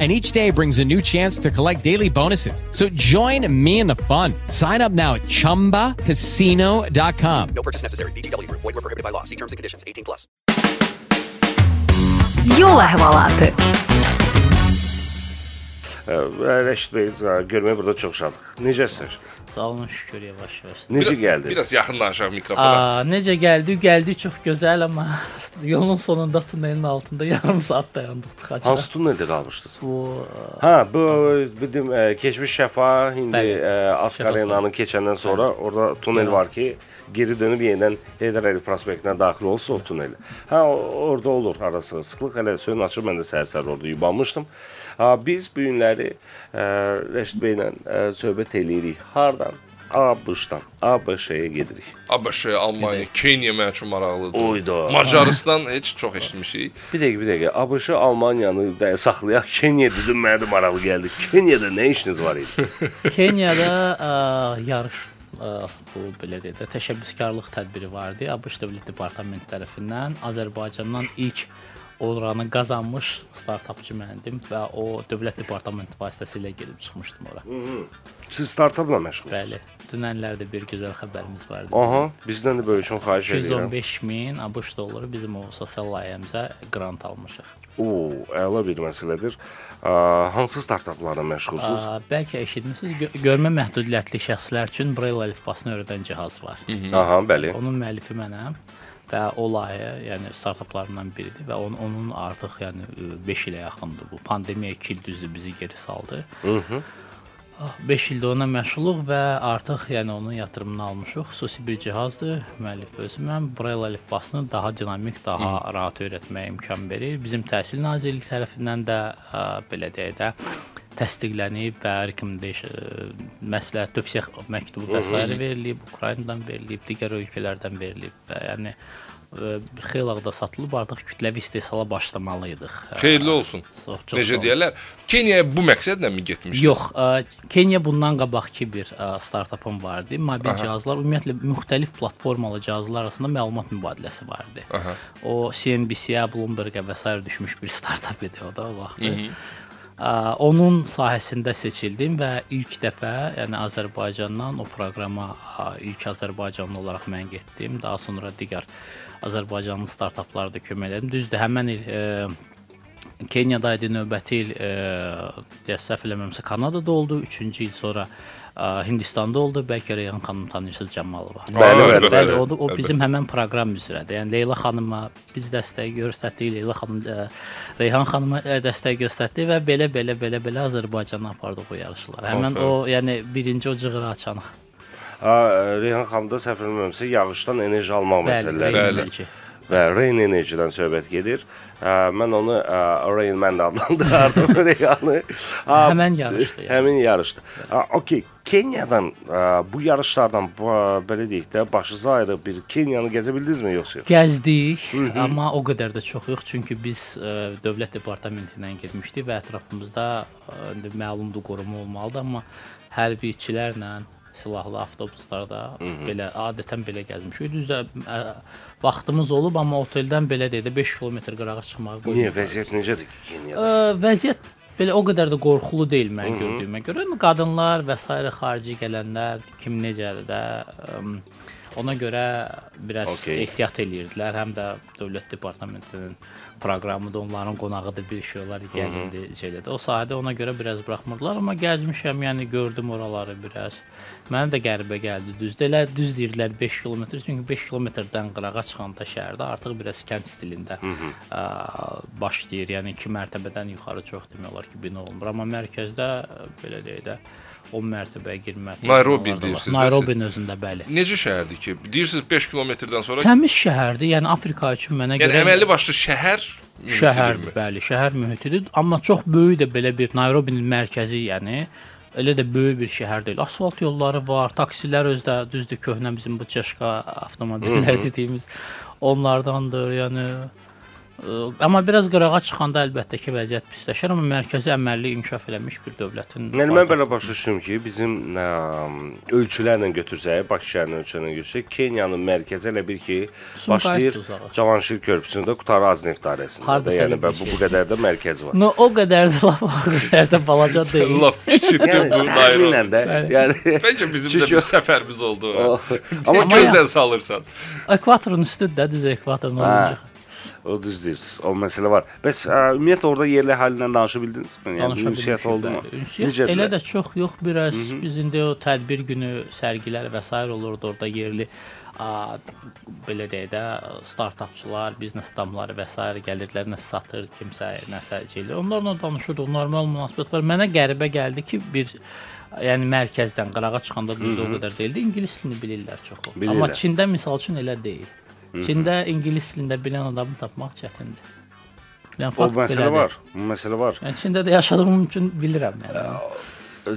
and each day brings a new chance to collect daily bonuses. So join me in the fun. Sign up now at ChumbaCasino.com. No purchase necessary. VGW Group. Void were prohibited by law. See terms and conditions. 18 plus. Yol əhvalatı. Rəşid bəy, görməyə burada çox şadıq. Necəsiz? Sağ olun, şükür yavaş-yavaş. Necə gəldiniz? Biraz yaxınlaşaq mikrofona. Aa, necə gəldi? Gəldi çox gözəl amma yolun sonunda tunelin altında yarım saat dayandıq tıxacda. Hansı tuneldə qalmışdınız? Bu Ha, bu bildim e, keçmiş şəfa indi Bəli. e, Askarenanı keçəndən sonra orada tunel var ki, geri dönüb yenidən Heydər Əliyev prospektinə daxil olsa o tunel. Ha, o- orada olur arası sıxlıq. Hələ suyun açıb mən də səhər-səhər orada yubanmışdım. Biz bu günləri e, Rəşid bəylə e, söhbət eləyirik. Hardan? ABŞ-dan ABŞ-yə gedirik. ABŞ, Almaniya, Kenya mənim üçün maraqlıdır. Oyda. Macarıstan heç çox eşitmişik. Bir dəqiqə, bir dəqiqə. ABŞ Almaniyanı da saxlayaq. Kenya dedim mənə də maraqlı gəldi. Kenyada nə işiniz var idi? Kenyada ə, yarış ə, bu belə deyək də təşəbbüskarlıq tədbiri var idi. ABŞ Dövlət Departamenti tərəfindən Azərbaycandan ilk oranı qazanmış startapçı məndim və o Dövlət Departamenti vasitəsilə gedib çıxmışdım ora. Siz startapla məşğulsunuz. Bəli. Dünənlərdə bir gözəl xəbərimiz var idi. Aha, bizdən də böyük üçün xahiş edirəm. 215 min ABŞ dolları bizim o sosial layihəmizə qrant almışıq. Oo, əla bir məsələdir. Hansı startaplarla məşğulsunuz? Bəlkə eşitmisiniz, gö görmə məhdudiyyətli şəxslər üçün Braille əlifbasını öyrədən cihaz var. Aha, bəli. Onun müəllifi mənəm və o layihə, yəni startaplarından biridir və onun, onun artıq yəni 5 ilə yaxındır bu. Pandemiya 2 il düzdür bizi geri saldı. Mhm. 5 ildir ona məşğuluq və artıq yəni onun yatırımını almışıq. Xüsusi bir cihazdır. Müəllif özüm mən Braille əlifbasını daha dinamik, daha rahat öyrətməyə imkan verir. Bizim Təhsil Nazirliyi tərəfindən də ə, belə deyək də təsdiqlənib və recommendation məsləhət tövsiyə məktubu və s. verilib, Ukraynadan verilib, digər ölkələrdən verilib və yəni ə, xeyli da satılıb artıq kütləvi istehsala başlamalıydıq. Xeyirli olsun. Çox, çox Necə deyirlər? Keniyaya bu məqsədlə mi getmişdiniz? Yox, ə, Kenya bundan qabaqki bir ə, startapım vardı. Mobil Aha. cihazlar, ümumiyyətlə müxtəlif platformalı cihazlar arasında məlumat mübadiləsi vardı. Aha. O CNBC-yə, Bloomberg-ə və s. düşmüş bir startap idi o da o vaxtı. Ə, Onun sahəsində seçildim və ilk dəfə, yəni Azərbaycandan o proqrama ilk Azərbaycanlı olaraq mən getdim. Daha sonra digər Azərbaycanlı startaplara da kömək elədim. Düzdür, həmin il ə, Kenyada idi növbəti il, e, deyə səhv eləmirəmsə Kanadada oldu, 3-cü il sonra e, Hindistanda oldu. Bəlkə Reyhan xanım tanıyırsınız Camalova. Bəli, bəli, Bəli, o, o bizim həmin proqram üzrədir. Yəni Leyla xanıma biz dəstək göstərdik, Leyla xanım ə, Reyhan xanıma ə, dəstək göstərdi və belə belə belə belə Azərbaycana apardıq o yarışlara. Həmin o, yəni birinci o cığırı açan. Aa, Reyhan xanım da səhv etmirəmsə yağışdan enerji almaq Bəli, məsələləri Bəli. birinci. Və Rain Energy-dən söhbət gedir. Aa, mən onu aa, Rain Man adlandırardım. Aa, Həmin yarışdır, yəni. Həmin yarışdır. Aa, Okay, Kenyadan aa, bu yarışlardan bu, belə deyək də başınıza ayrı bir Kenyanı gəzə bildinizmi yoxsa yox? Gəzdik, amma o qədər də çox yox, çünki biz ə, dövlət departamentindən getmişdik və ətrafımızda ə, indi məlumdur qoruma olmalıdır, amma hərbiçilərlə silahlı avtobuslarda belə adətən belə gəzmişik. Düzdür, vaxtımız olub, amma oteldən belə deyə də 5 kilometr qırağa çıxmağa Niyə qoymuyor. vəziyyət necədir ki Kenyada? Ə, vəziyyət belə o qədər də qorxulu deyil mən gördüyümə görə. Yəni Qadınlar və s. xarici gələnlər kim necədir də ə, ona görə biraz okay. ehtiyat eləyirdilər. Həm də dövlət departamentinin proqramı da onların qonağıdır bir şey olar gəlindi şeydə də. O sahədə ona görə biraz buraxmırdılar, amma gəzmişəm, yəni gördüm oraları biraz. Mənə də qəribə gəldi. Düzdür, elə düz deyirdilər 5 kilometr, çünki 5 kilometrdən qırağa çıxanda şəhərdə artıq biraz kənd stilində ə, başlayır. Yəni 2 mərtəbədən yuxarı çox demək olar ki, bina olmur, amma mərkəzdə belə deyək də 10 mərtəbəyə girmək. Var. deyirsiniz də Nairobinin özündə bəli. Necə şəhərdir ki? Deyirsiniz 5 kilometrdən sonra Təmiz şəhərdir. Yəni Afrika üçün mənə yəni görə əməlli başlı şəhər şəhərdir, bəli, şəhər mühitidir, amma çox böyük də belə bir Nairobinin mərkəzi, yəni elə də böyük bir şəhər deyil. Asfalt yolları var, taksilər özdə düzdür köhnə bizim bu çeşka avtomobillər dediyimiz onlardandır. Yəni amma biraz qırağa çıxanda əlbəttə ki, vəziyyət pisləşir, amma mərkəzi əməlli inkişaf eləmiş bir dövlətin Yəni mən belə başa düşdüm ki, bizim ə, ölçülərlə götürsək, Bakı şəhərinin ölçülərlə götürsək, Kenyanın mərkəzi elə bir ki, başlayır. Cavanşir körpüsündə qutarı Azneft dairəsində. Yəni elə bir bə- bu, bu qədər də mərkəzi var. No, o qədər də laf axırda balaca deyil. Laf kiçikdir Yəni bu dairə. də, yəni Bəlkə bizim də bir səfərimiz oldu. Amma gözdən salırsan. Ekvatorun üstündə düz ekvatorun olunca. O düz deyir. O məsələ var. Bəs ə, ümumiyyətlə orada yerli əhali ilə danışa bildinizmi? Yəni ünsiyyət oldu mu? Ünsiyyət elə də çox yox, biraz biz indi o tədbir günü sərgilər və s. olurdu orada yerli a, belə deyək də startapçılar, biznes adamları və s. gəlirdilər, nəsə satır, kimsə nəsə eləyir. Onlarla danışırdıq, normal münasibət var. Mənə qəribə gəldi ki, bir yəni mərkəzdən qırağa çıxanda düzdür o qədər deyildi. İngilis dilini bilirlər çoxu. Bilirlər. Amma Çində misal üçün elə deyil. Çində ingilis dilində bilən adamı tapmaq çətindir. Yəni O fakt məsələ belədir. var. Bu məsələ var. Yəni Çində də yaşadığım üçün bilirəm yəni.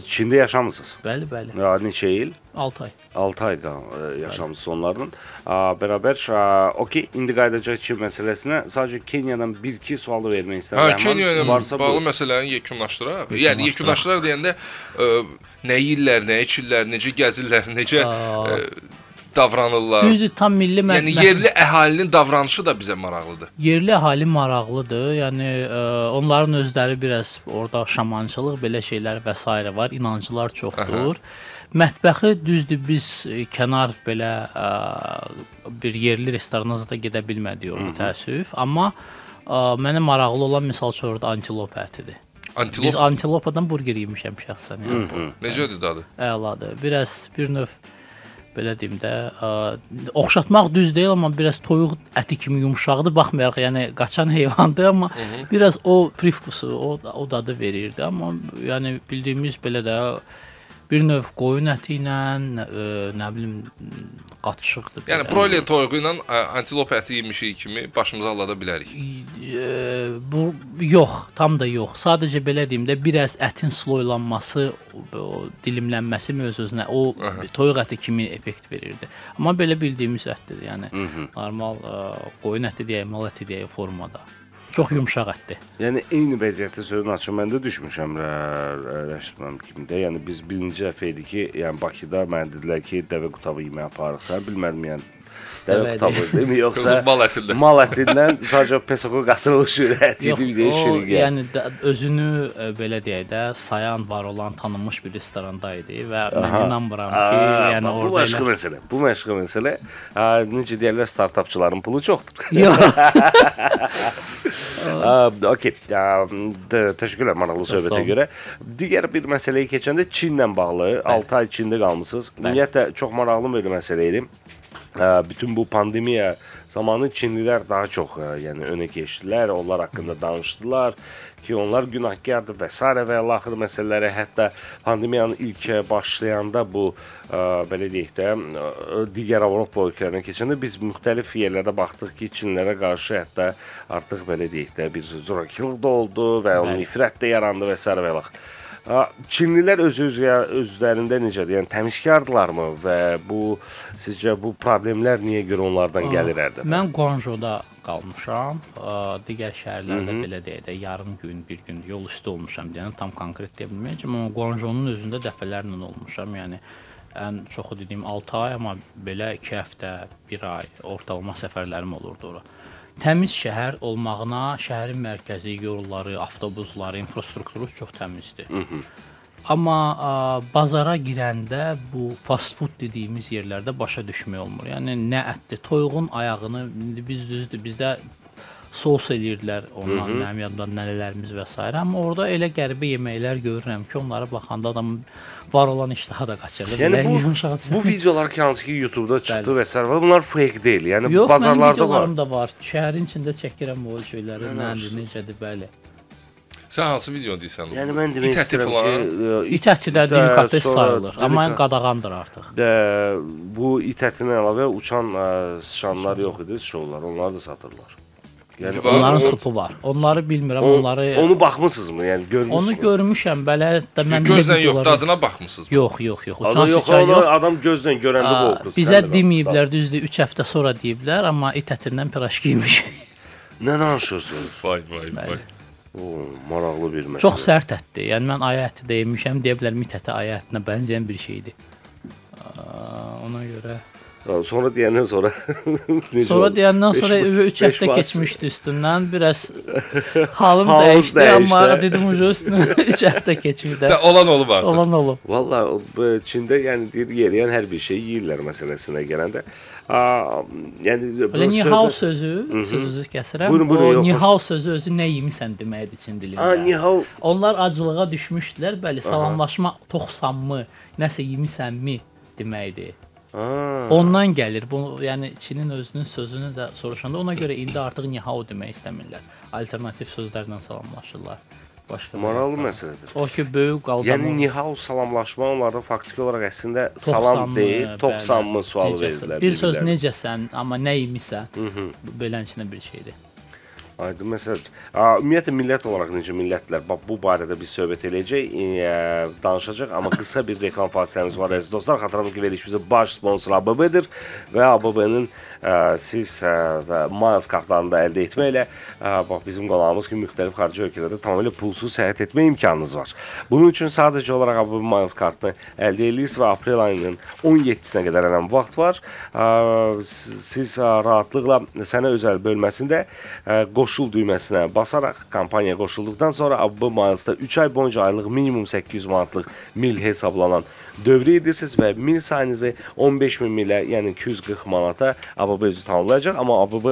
Çində yaşamısınız. Bəli, bəli. Ya neçə il? 6 ay. 6 ay qal yaşamısınız onlarla. A, bərabər, a, okey, indi qayıdacaq ki məsələsinə sadəcə Kenyadan 1-2 sualı vermək istəyirəm. Hə, Kenya ilə varsa bağlı buyur. məsələni yekunlaşdıraq. Yəni yekunlaşdıraq deyəndə ə, nə yeyirlər, nə içirlər, necə gəzirlər, necə ə, davranırlar. Düzdür, tam milli mə- Yəni yerli əhalinin davranışı da bizə maraqlıdır. yerli əhali maraqlıdır. Yəni ə, onların özləri biraz orada şamançılıq belə şeylər və s. var, inancılar çoxdur. Mətbəxi düzdür biz ə, kənar belə ə, bir yerli restorana da gedə bilmədik orada təəssüf, amma ə, mənə maraqlı olan misal üçün orada antilop ətidir. Biz Antilop antilopadan burger yemişəm şəxsən. Yəni. necədir dadı? Əladır. Biraz bir növ belə deyim də, ə, oxşatmaq düz deyil, amma biraz toyuq əti kimi yumşaqdır. Baxmayaraq, yəni qaçan heyvandır, amma biraz o privkusu, o o dadı verirdi. Amma yəni bildiyimiz belə də bir növ qoyun əti ilə, ə, nə bilim, qatışıqdır. Yəni belə. broiler toyuğu ilə ə, antilop əti yemişik kimi başımıza alada bilərik. Eee, bu yox, tam da yox. Sadəcə belə deyim də, biraz ətin sloylanması, o, dilimlənməsi öz-özünə o toyuq əti kimi effekt verirdi. Amma belə bildiyimiz ətdir, yəni normal ə, qoyun əti deyək, mal əti deyək formada. Çox yumşaq ətdir. Yəni eyni vəziyyətdə sözün açıq məndə düşmüşəm rəşidəm kimi də. Yəni biz birinci dəfə idi ki, yəni Bakıda mənə dedilər ki, dəvə qutabı yeməyə aparırsan. Bilmədim yəni Dəvə qutabı deyimi yoxsa mal ətindən. Mal ətindən sadəcə pesoko qatılmış ürəti idi, bir şirin. Yəni yəni özünü belə deyək də sayan var olan tanınmış bir restoranda idi və mən inanmıram ki, yəni bu orada başqa elə məsələ. Bu başqa məsələ. Ha, necə deyirlər, startapçıların pulu çoxdur. Ha, okey. Təşəkkürlər maraqlı söhbətə görə. Digər bir məsələyə keçəndə Çinlə bağlı 6 ay Çində qalmısınız. Ümumiyyətlə çox maraqlı bir məsələ idi. Bütün bu pandemiya zamanı Çinlilər daha çox ə, yəni önə keçdilər, onlar haqqında danışdılar ki, onlar günahkardır və s. və axır məsələləri hətta pandemiyanın ilk başlayanda bu ə, belə deyək də ə, digər Avropa ölkələrinə keçəndə biz müxtəlif yerlərdə baxdıq ki, Çinlilərə qarşı hətta artıq belə deyək də bir zorakılıq da oldu və onun Bəli. nifrət də yarandı və s. və axır. Çinlilər öz özlərində necədir? Yəni təmizkardırlarmı və bu sizcə bu problemlər niyə görə onlardan gəlir hərdə? Mən Guangzhouda qalmışam. Digər şəhərlərdə belə deyək də yarım gün, bir gün yol üstü olmuşam deyən tam konkret deyə bilməyəcəm, amma Guangzhounun özündə dəfələrlə olmuşam. Yəni ən çoxu dediyim 6 ay, amma belə 2 həftə, 1 ay ortalama səfərlərim olurdu ora. Təmiz şəhər olmağına şəhərin mərkəzi, yolları, avtobusları, infrastrukturu çox təmizdir. Amma ə, bazara girəndə bu fast food dediyimiz yerlərdə başa düşmək olmur. Yəni nə ətdir, toyuğun ayağını indi biz düzdür, bizdə sos eləyirdilər ondan, mənim yadımda nənələrimiz və s. amma orada elə qəribə yeməklər görürəm ki, onlara baxanda adam var olan iştahı da qaçırır. Yəni bu bu videolar ki, hansı ki YouTube-da çıxdı və s. bunlar fake deyil. Yəni Yox, bazarlarda var. videolarım da var. Şəhərin içində çəkirəm o şeyləri. Nədir, necədir, bəli. Sən hansı video deyirsən? Yəni mən demək İt əti istəyirəm falan. ki, İt əti də sonra sayılır, amma delika- qadağandır artıq. Də, bu it ətinə əlavə uçan ə, sıçanlar yox idi, şovlar, onları da satırlar. Yəni Var. Onların o- supu var. Onları bilmirəm, onu, onları onu baxmısınızmı? Yəni görmüsünüz? onu görmüşəm belə də mən Gözlə də yox, dadına baxmısınız. Yox, yox, yox. Adam Uçan yox, yox. adam gözlə görəndə bu Aa, oxur. Bizə deməyiblər, düzdür, 3 həftə sonra deyiblər, amma it ətindən piraşki yemiş. Nə danışırsınız? Vay, vay, vay. O, maraqlı bir məsələ. Çox sərt ətdir. Yəni mən ayı əti də yemişəm, deyə bilər mit əti ayı ətinə bənzəyən bir şeydir. Ona görə Sonra deyəndən sonra necə Sonra deyəndən Beş sonra bu- 3 beş həftə keçmişdi üstündən, biraz halım Halınız dəyişdi, amma dəyişdi. dedim ucu üstünə 3 həftə keçmişdi. Də olan olub artıq. Olan olub. Bu Çində yəni deyir yeriyən hər bir şey yeyirlər məsələsinə gələndə. Aa, yəni Belə bu nihao sözü, sözünüzü kəsirəm. Buyurun, buyurun, o yox, nihao sözü özü nə yemisən deməkdir Çin dilində. Aa, nihao Onlar acılığa düşmüşdülər, bəli, salamlaşma toxsanmı, nəsə yemisənmi deməkdir. Aa, Ondan gəlir. Bu yəni Çinin özünün sözünü də soruşanda ona görə indi artıq nihao demək istəmirlər. Alternativ sözlərlə salamlaşırlar. Başqa maraqlı məsələdir. O ki, böyük qaldırma. Yəni nihao salamlaşma onlarda faktiki olaraq əslində salam deyil, toxsanmı sualı verdilər. Bir söz bir-birlərinə. necəsən, amma nə yemisən? Beləncə bir şeydir. Aydın. Aa, Ümumiyyətlə millət olaraq necə millətlər, bax bu barədə biz söhbət eləyəcək, e, danışacaq, amma qısa bir reklam fasiləmiz var əziz dostlar. Xatırladım ki, verilişimizin baş sponsoru ABB-dir və ABB-nin siz Miles kartlarını da əldə etməklə bax bizim qonağımız kimi müxtəlif xarici ölkələrdə tamamilə pulsuz səyahət etmə imkanınız var. Bunun üçün sadəcə olaraq ABB Miles kartını əldə edirsiniz və aprel ayının 17-sinə qədər hələm vaxt var. Siz rahatlıqla sənə özəl bölməsində qoşul düyməsinə basaraq kampaniyaya qoşulduqdan sonra ABB Miles-da 3 ay boyunca aylıq minimum 800 manatlıq mil hesablanan dövrə edirsiniz və mil sayınızı 15 min milə, yəni 240 manata ABB özü tamamlayacaq, amma ABB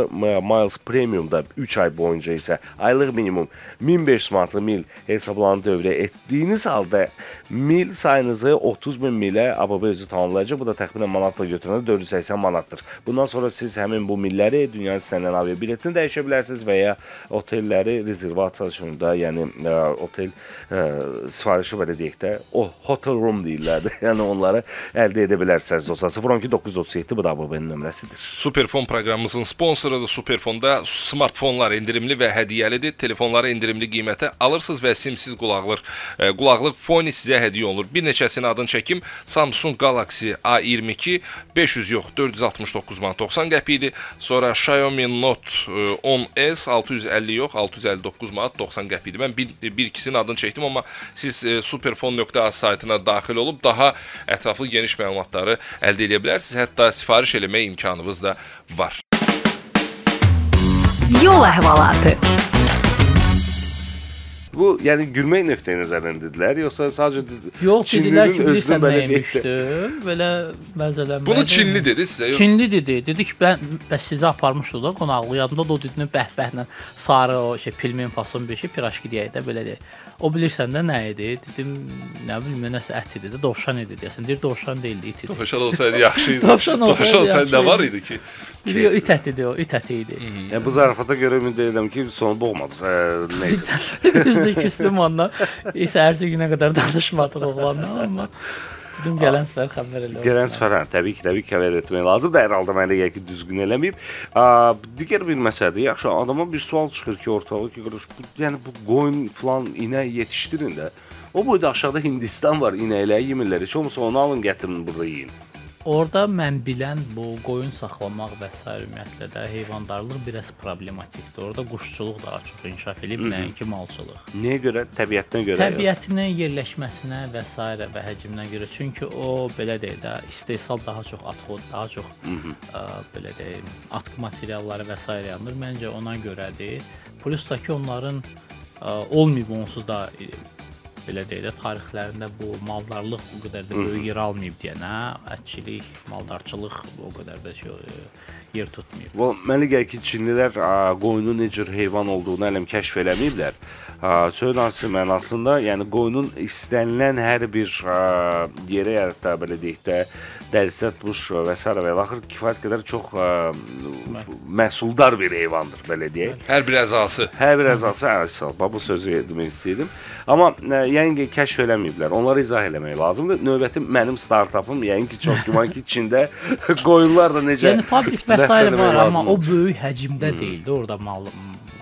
Miles Premium-da 3 ay boyunca isə aylıq minimum 1500 manatlıq mil hesablanan dövrə etdiyiniz halda mil sayınızı 30 min milə ABB özü tamamlayacaq. Bu da təxminən manatla götürəndə 480 manatdır. Bundan sonra siz həmin bu milləri dünyanın istənilən aviabiletini dəyişə bilərsiniz və ya otelləri rezervasiya də, yəni ə, otel ə, sifarişi belə deyək də, o hotel room deyirlər də. Yəni onları əldə edə bilərsiniz dostlar. 012 937 bu da ABB-nin nömrəsidir. Superfon proqramımızın sponsorudur. Superfonda smartfonlar endirimli və hədiyyəlidir. Telefonları endirimli qiymətə alırsınız və simsiz qulaqlıq e, qulaqlıq foni sizə hədiyyə olunur. Bir neçəsinin adını çəkim. Samsung Galaxy A22 500 yox, 469 manat 90 qəpik idi. Sonra Xiaomi Note e, 10s 650 yox, 659 manat 90 qəpik idi. Mən bir, bir ikisinin adını çəkdim, amma siz e, superfon.az saytına daxil olub daha ətraflı geniş məlumatları əldə edə bilərsiniz. Hətta sifariş eləmək imkanınız da var. Yol əhvalatı. Bu yəni gülmək nöqteyi nəzərindədirlər, yoxsa sadəcə Yox, dedilər ki, bilirsən nə yemişdi? Belə məzələnmə. Bunu Çinli dedi sizə. Yox. Çinli dedi. Dedi ki, mən bəs sizi aparmışdı da qonaqlıq. Yadımda da o dediyini bəh-bəhlə sarı o şey pilmin fason bir şey piraşki deyək də belə deyək. O bilirsən də nə idi? Dedim, nə bilim, nəsə ət idi də, dovşan idi deyəsən. Deyir dovşan deyildi, it idi. Dovşan olsaydı yaxşı idi. Dovşan olsaydı Dovşan olsaydı nə var idi. idi ki? Deyir, it ətidir o, it əti idi. Yəni bu zarafata görə ümid edirəm ki, sonu boğmadınız. Ə, nəysə. Düzdür, küstüm ondan. İsə ertəsi günə qədər danışmadıq oğlanla, amma dedim gələn səfər xəbər elə. Gələn səfər təbii ki, təbii ki, xəbər etmək lazımdır. Hər halda mənə ki, düzgün eləməyib. Digər bir məsələdir. Yaxşı, adama bir sual çıxır ki, ortalığa ki, qardaş, bu, yəni bu qoyun falan inək yetişdirin də. O boyda aşağıda Hindistan var, inəkləri yemirlər. Heç olmasa onu alın, gətirin burada yeyin. Orada mən bilən bu qoyun saxlamaq və s. ümumiyyətlə də heyvandarlıq biraz problematikdir. Orada quşçuluq daha çox inkişaf edib, nəinki malçılıq. Nəyə görə? Təbiətinə görə. Təbiətinin yerləşməsinə və s. və həcminə görə. Çünki o belə deyək də istehsal daha çox atxod, daha çox ə, belə deyim, atqı materialları və s. yanır. Məncə ona görədir. Plus da ki, onların ə, olmayıb onsuz da belə deyək də tarixlərində bu maldarlıq bu qədər də böyük yer almayıb deyənə, ətçilik, maldarçılıq o qədər də şey, ə, yer tutmayıb. Bu mənə gəlir ki, Çinlilər qoyunun necə heyvan olduğunu hələm kəşf eləməyiblər. Söz mənasında, yəni qoyunun istənilən hər bir yerə hətta belə deyək də dərisə tuş və s. və axır kifayət qədər çox ə, məhsuldar bir heyvandır, belə deyək. Hər bir əzası. Hər bir əzası əsas. Bu sözü demək istəyirdim. Amma ə, yəqin ki, kəşf eləməyiblər. Onları izah eləmək lazımdır. Növbəti mənim startapım yəqin ki, çox güman ki, Çində qoyunlar da necə Yəni fabrik və s. dəstələmək var, amma o böyük həcmdə deyildi. Orada mal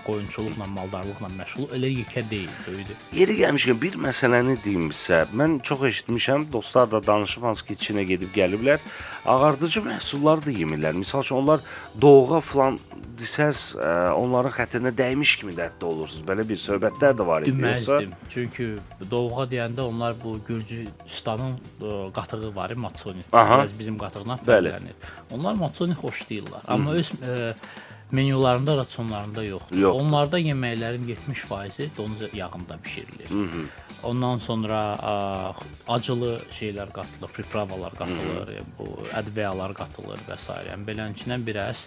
qoyunçuluqla, maldarlıqla məşğul elə yekə deyil, böyüdü. Yeri gəlmişkən bir məsələni deyim sizə. Mən çox eşitmişəm, dostlar da danışıb hansı ki, Çinə gedib gəliblər. Ağardıcı məhsullar da yemirlər. Məsəl üçün onlar doğğa falan desəz, ə, onların xətrinə dəymiş kimi də hətta olursunuz. Belə bir söhbətlər də var idi. Deməzdim. Çünki doğğa deyəndə onlar bu Gürcüstanın ə, qatığı var, matsoni. Biraz bizim qatığına fərqlənir. Onlar matsoni xoşlayırlar, amma öz ə, menyularında, rasionlarında yoxdur. Yoxdur. Onlarda yeməklərin 70%-i donuz yağında bişirilir. Ondan sonra ə, acılı şeylər qatılır, pripravalar qatılır, bu ədviyalar qatılır və s. Yəni beləncindən biraz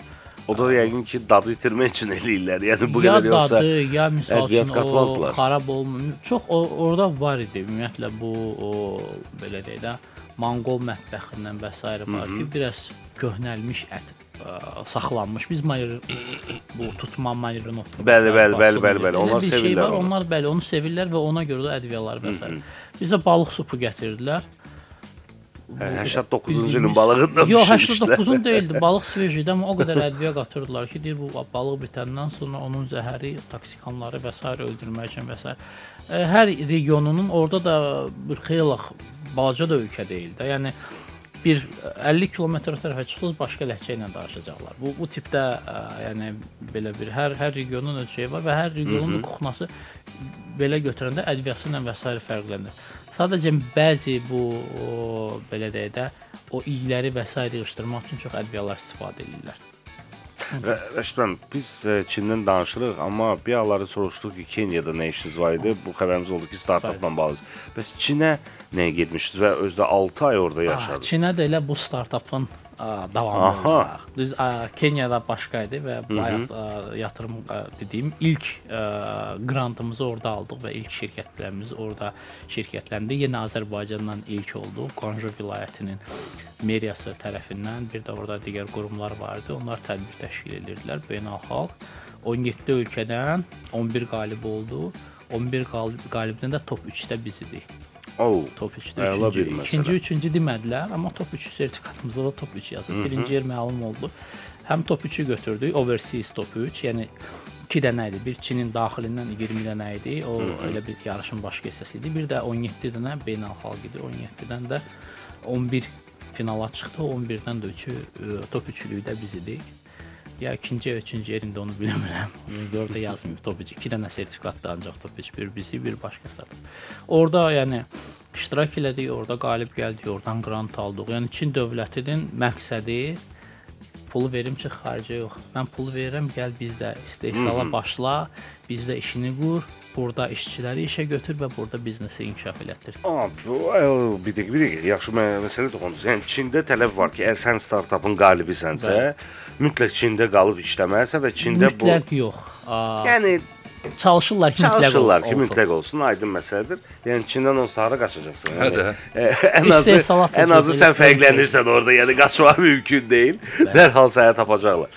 o da yəqin ki, dadı itirmək üçün eləyirlər. Yəni bu ya qədər yoxsa dadı, ya misal üçün o xarab olmur. Çox o, orada var idi. Ümumiyyətlə bu o belə deyək də Monqol mətbəxindən və s. var ki, biraz köhnəlmiş ət ə, saxlanmış. Biz mayır bu tutma mayırını Bəli, bəli, bəli, bəli, bəli. Onlar bir şey sevirlər var, onu. Onlar bəli, onu sevirlər və ona görə də ədviyalar s. Bizə balıq supu gətirdilər. Hə, 89-cu ilin balığından Yox, bişirmişlər. 89-un deyildi. Balıq svejidə o qədər ədviyyə qatırdılar ki, deyir bu balıq bitəndən sonra onun zəhəri toksikanları və s. öldürmək üçün və s. Hər regionunun orada da bir xeyli balaca da ölkə deyil də. Yəni bir 50 kilometr tərəfə çıxsınız başqa ləhcə ilə danışacaqlar. Bu bu tipdə ə, yəni belə bir hər hər regionun öz şeyi var və hər regionun kuxnası belə götürəndə ədviyyəsi ilə və s. fərqlənir. Sadəcə bəzi bu o, belə deyək də o iyləri və s. yığışdırmaq üçün çox ədviyyalar istifadə edirlər. Rə- Rəşid müəllim, biz ə, Çindən danışırıq, amma bir anları soruşduq ki, Keniyada nə işiniz var idi? Bu xəbərimiz oldu ki, startapla bağlı. Bəs Çinə nəyə getmişdiniz və özdə 6 ay orada yaşadınız? Çinə də elə bu startapın davamı Aha. olacaq. Düz aa, Keniyada başqa idi və bayaq aa, yatırım aa, dediyim ilk aa, grantımızı orada aldıq və ilk şirkətlərimiz orada şirkətləndi. Yenə Azərbaycandan ilk oldu. Qonjo vilayətinin meriyası tərəfindən bir də orada digər qurumlar vardı. Onlar tədbir təşkil edirdilər beynəlxalq. 17 ölkədən 11 qalib oldu. 11 qalib qalibdən də top 3-də biz idik. Oo. Top 3-də Əla bir ikinci, məsələ. ikinci, üçüncü demədilər, amma top 3 sertifikatımızda da top 3 yazır. Birinci yer məlum oldu. Həm top 3-ü götürdük, overseas top 3, yəni 2 dənə idi. Bir Çinin daxilindən 20 dənə idi. O elə bir yarışın başqa hissəsi idi. Bir də 17 dənə beynəlxalq idi. 17-dən də 11 finala çıxdı. 11-dən də 3-ü e, top 3-lükdə biz idik. Ya ikinci, üçüncü yerində onu bilmirəm. Yəni orada yazmır top 3. 2 dənə sertifikatda ancaq top 3 bir bizi, bir başqa startap. Orada yəni iştirak elədik, orada qalib gəldik, oradan qrant aldıq. Yəni Çin dövlətinin məqsədi pulu verim çıx xaricə yox. Mən pulu verirəm, gəl bizdə istehsala başla, bizdə işini qur, burada işçiləri işə götür və burada biznesi inkişaf elətdir. Bir dəqiqə, bir dəqiqə. Yaxşı mə- məsələ toxundunuz. Yəni Çində tələb var ki, əgər sən startapın qalibisənsə, mütləq Çində qalıb işləməlisən və Çində bu mütləq yox. Aa, yəni çalışırlar ki, mütləq çalışırlar ki, olsun. mütləq olsun, aydın məsələdir. Yəni Çindən onsuz hara qaçacaqsan? Hə də. e, ən azı ən azı sən fərqlənirsən orada, yəni qaçmaq mümkün deyil. Dərhal səni tapacaqlar.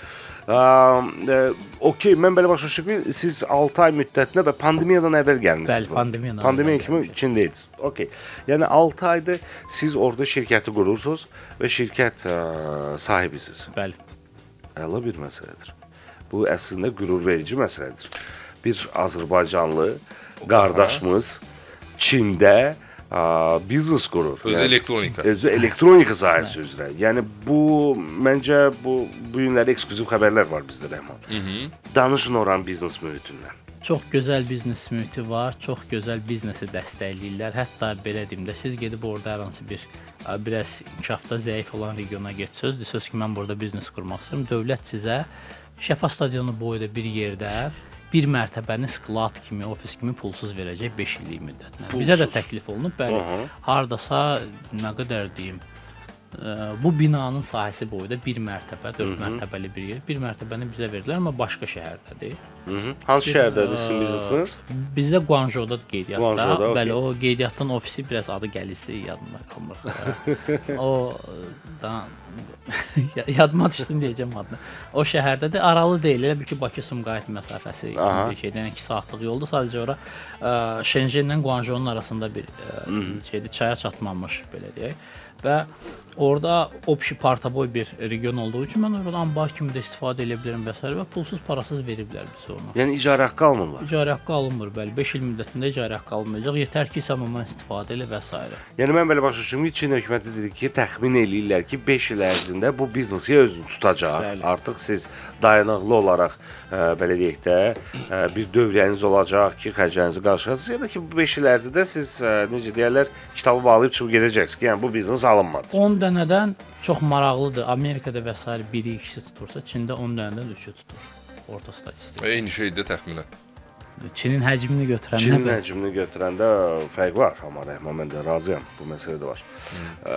Um, e, okey, mən belə başa düşdüm ki, siz 6 ay müddətində və pandemiyadan əvvəl gəlmisiniz. Bəli, pandemiyadan Pandemiya kimi içindəydiniz. Okey. Yəni 6 ayda siz orada şirkəti qurursunuz və şirkət ə, sahibisiniz. Bəli. Əla bir məsələdir. Bu əslində qürurverici məsələdir. Bir Azərbaycanlı qardaşımız Çində ə, biznes qurur. Özü elektronika. Özü elektronika sahəsi üzrə. Yəni bu məncə bu bu günləri ekskluziv xəbərlər var bizdə Rəhman. Mhm. Danışın oranın biznes mühitindən. Çox gözəl biznes mühiti var, çox gözəl biznesi dəstəkləyirlər. Hətta belə deyim də, siz gedib orada hər hansı bir ə, biraz inkişafda zəif olan regiona getsəz, desəz ki, mən burada biznes qurmaq istəyirəm, dövlət sizə Şəfa stadionu boyda bir yerdə bir mərtəbəni sklad kimi, ofis kimi pulsuz verəcək 5 illik müddətinə. Bizə də təklif olunub, bəli. Aha. Hardasa nə qədər deyim, bu binanın sahəsi boyda 1 mərtəbə, 4 mərtəbəli bir yer. 1 mərtəbəni bizə verdilər, amma başqa şəhərdədir. Mhm. Hansı şəhərdədir sizin biznesiniz? Bizdə Guangzhouda qeydiyyatda. Guangzhouda, okey. Bəli, o qeydiyyatın ofisi biraz adı gəlizdir, yadımda qalmır. o da yadıma düşdü deyəcəm adını. O şəhərdədir, aralı deyil, elə bil ki Bakı Sumqayıt məsafəsi Aha. bir şeydən 2 saatlıq yoldur. Sadəcə ora ə, Şenjenlə Guangzhounun arasında bir ə, şeydir, çaya çatmamış belə deyək. Və orada opşi partaboy bir region olduğu üçün mən oradan ambar kimi də istifadə edə bilərəm və s. və pulsuz, parasız veriblər bizə onu. Yəni icarə haqqı almırlar. İcarə haqqı alınmır, bəli. 5 il müddətində icarə haqqı alınmayacaq. Yetər ki, sən ondan istifadə elə və s. Yəni mən belə başa düşdüm ki, Çin hökuməti dedi ki, təxmin eləyirlər ki, 5 il ərzində bu biznesi özünü tutacaq. Bəli. Artıq siz dayanıqlı olaraq ə, belə deyək də, ə, bir dövriyyəniz olacaq ki, xərclərinizi qarşılayasınız ya da ki, bu 5 il ərzində siz ə, necə deyirlər, kitabı bağlayıb çıxıb gedəcəksiniz ki, yəni bu biznes alınmadı. 10 dənədən çox maraqlıdır. Amerikada və s. biri, ikisi tutursa, Çində 10 dənədən 3-ü tutur. Orta statistika. Eyni şeydir təxminən. Çinin həcmini götürəndə Çinin həcmini götürəndə fərq var, amma Rəhman mən də razıyam. Bu məsələ də var. Ə,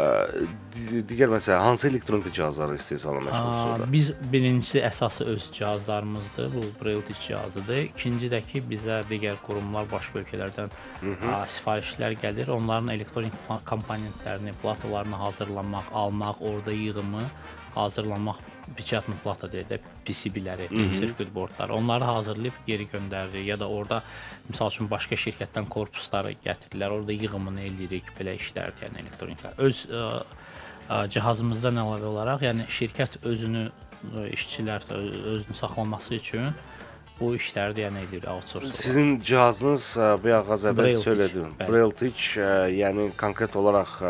di- digər məsələ hansı elektronik cihazları istehsalla Aa, məşğulsunuz? Biz birincisi əsası öz cihazlarımızdır. Bu Braille cihazıdır. İkinci də ki, bizə digər qurumlar başqa ölkələrdən aa, sifarişlər gəlir. Onların elektronik komponentlərini, platalarını hazırlamaq, almaq, orada yığımı hazırlamaq, pečatni plata deyək də PCB-ləri, sirküt bortları. Onları hazırlayıb geri göndəririk ya da orada məsəl üçün başqa şirkətdən korpusları gətirirlər. Orada yığımını eləyirik belə işlər, yəni elektronika. Öz ə, ə, cihazımızdan əlavə olaraq, yəni şirkət özünü işçilər özünü saxlaması üçün bu işləri də yəni eləyir outsourcing. Sizin cihazınız bu ağac əvvəl söylədim. Braille Teach, yəni konkret olaraq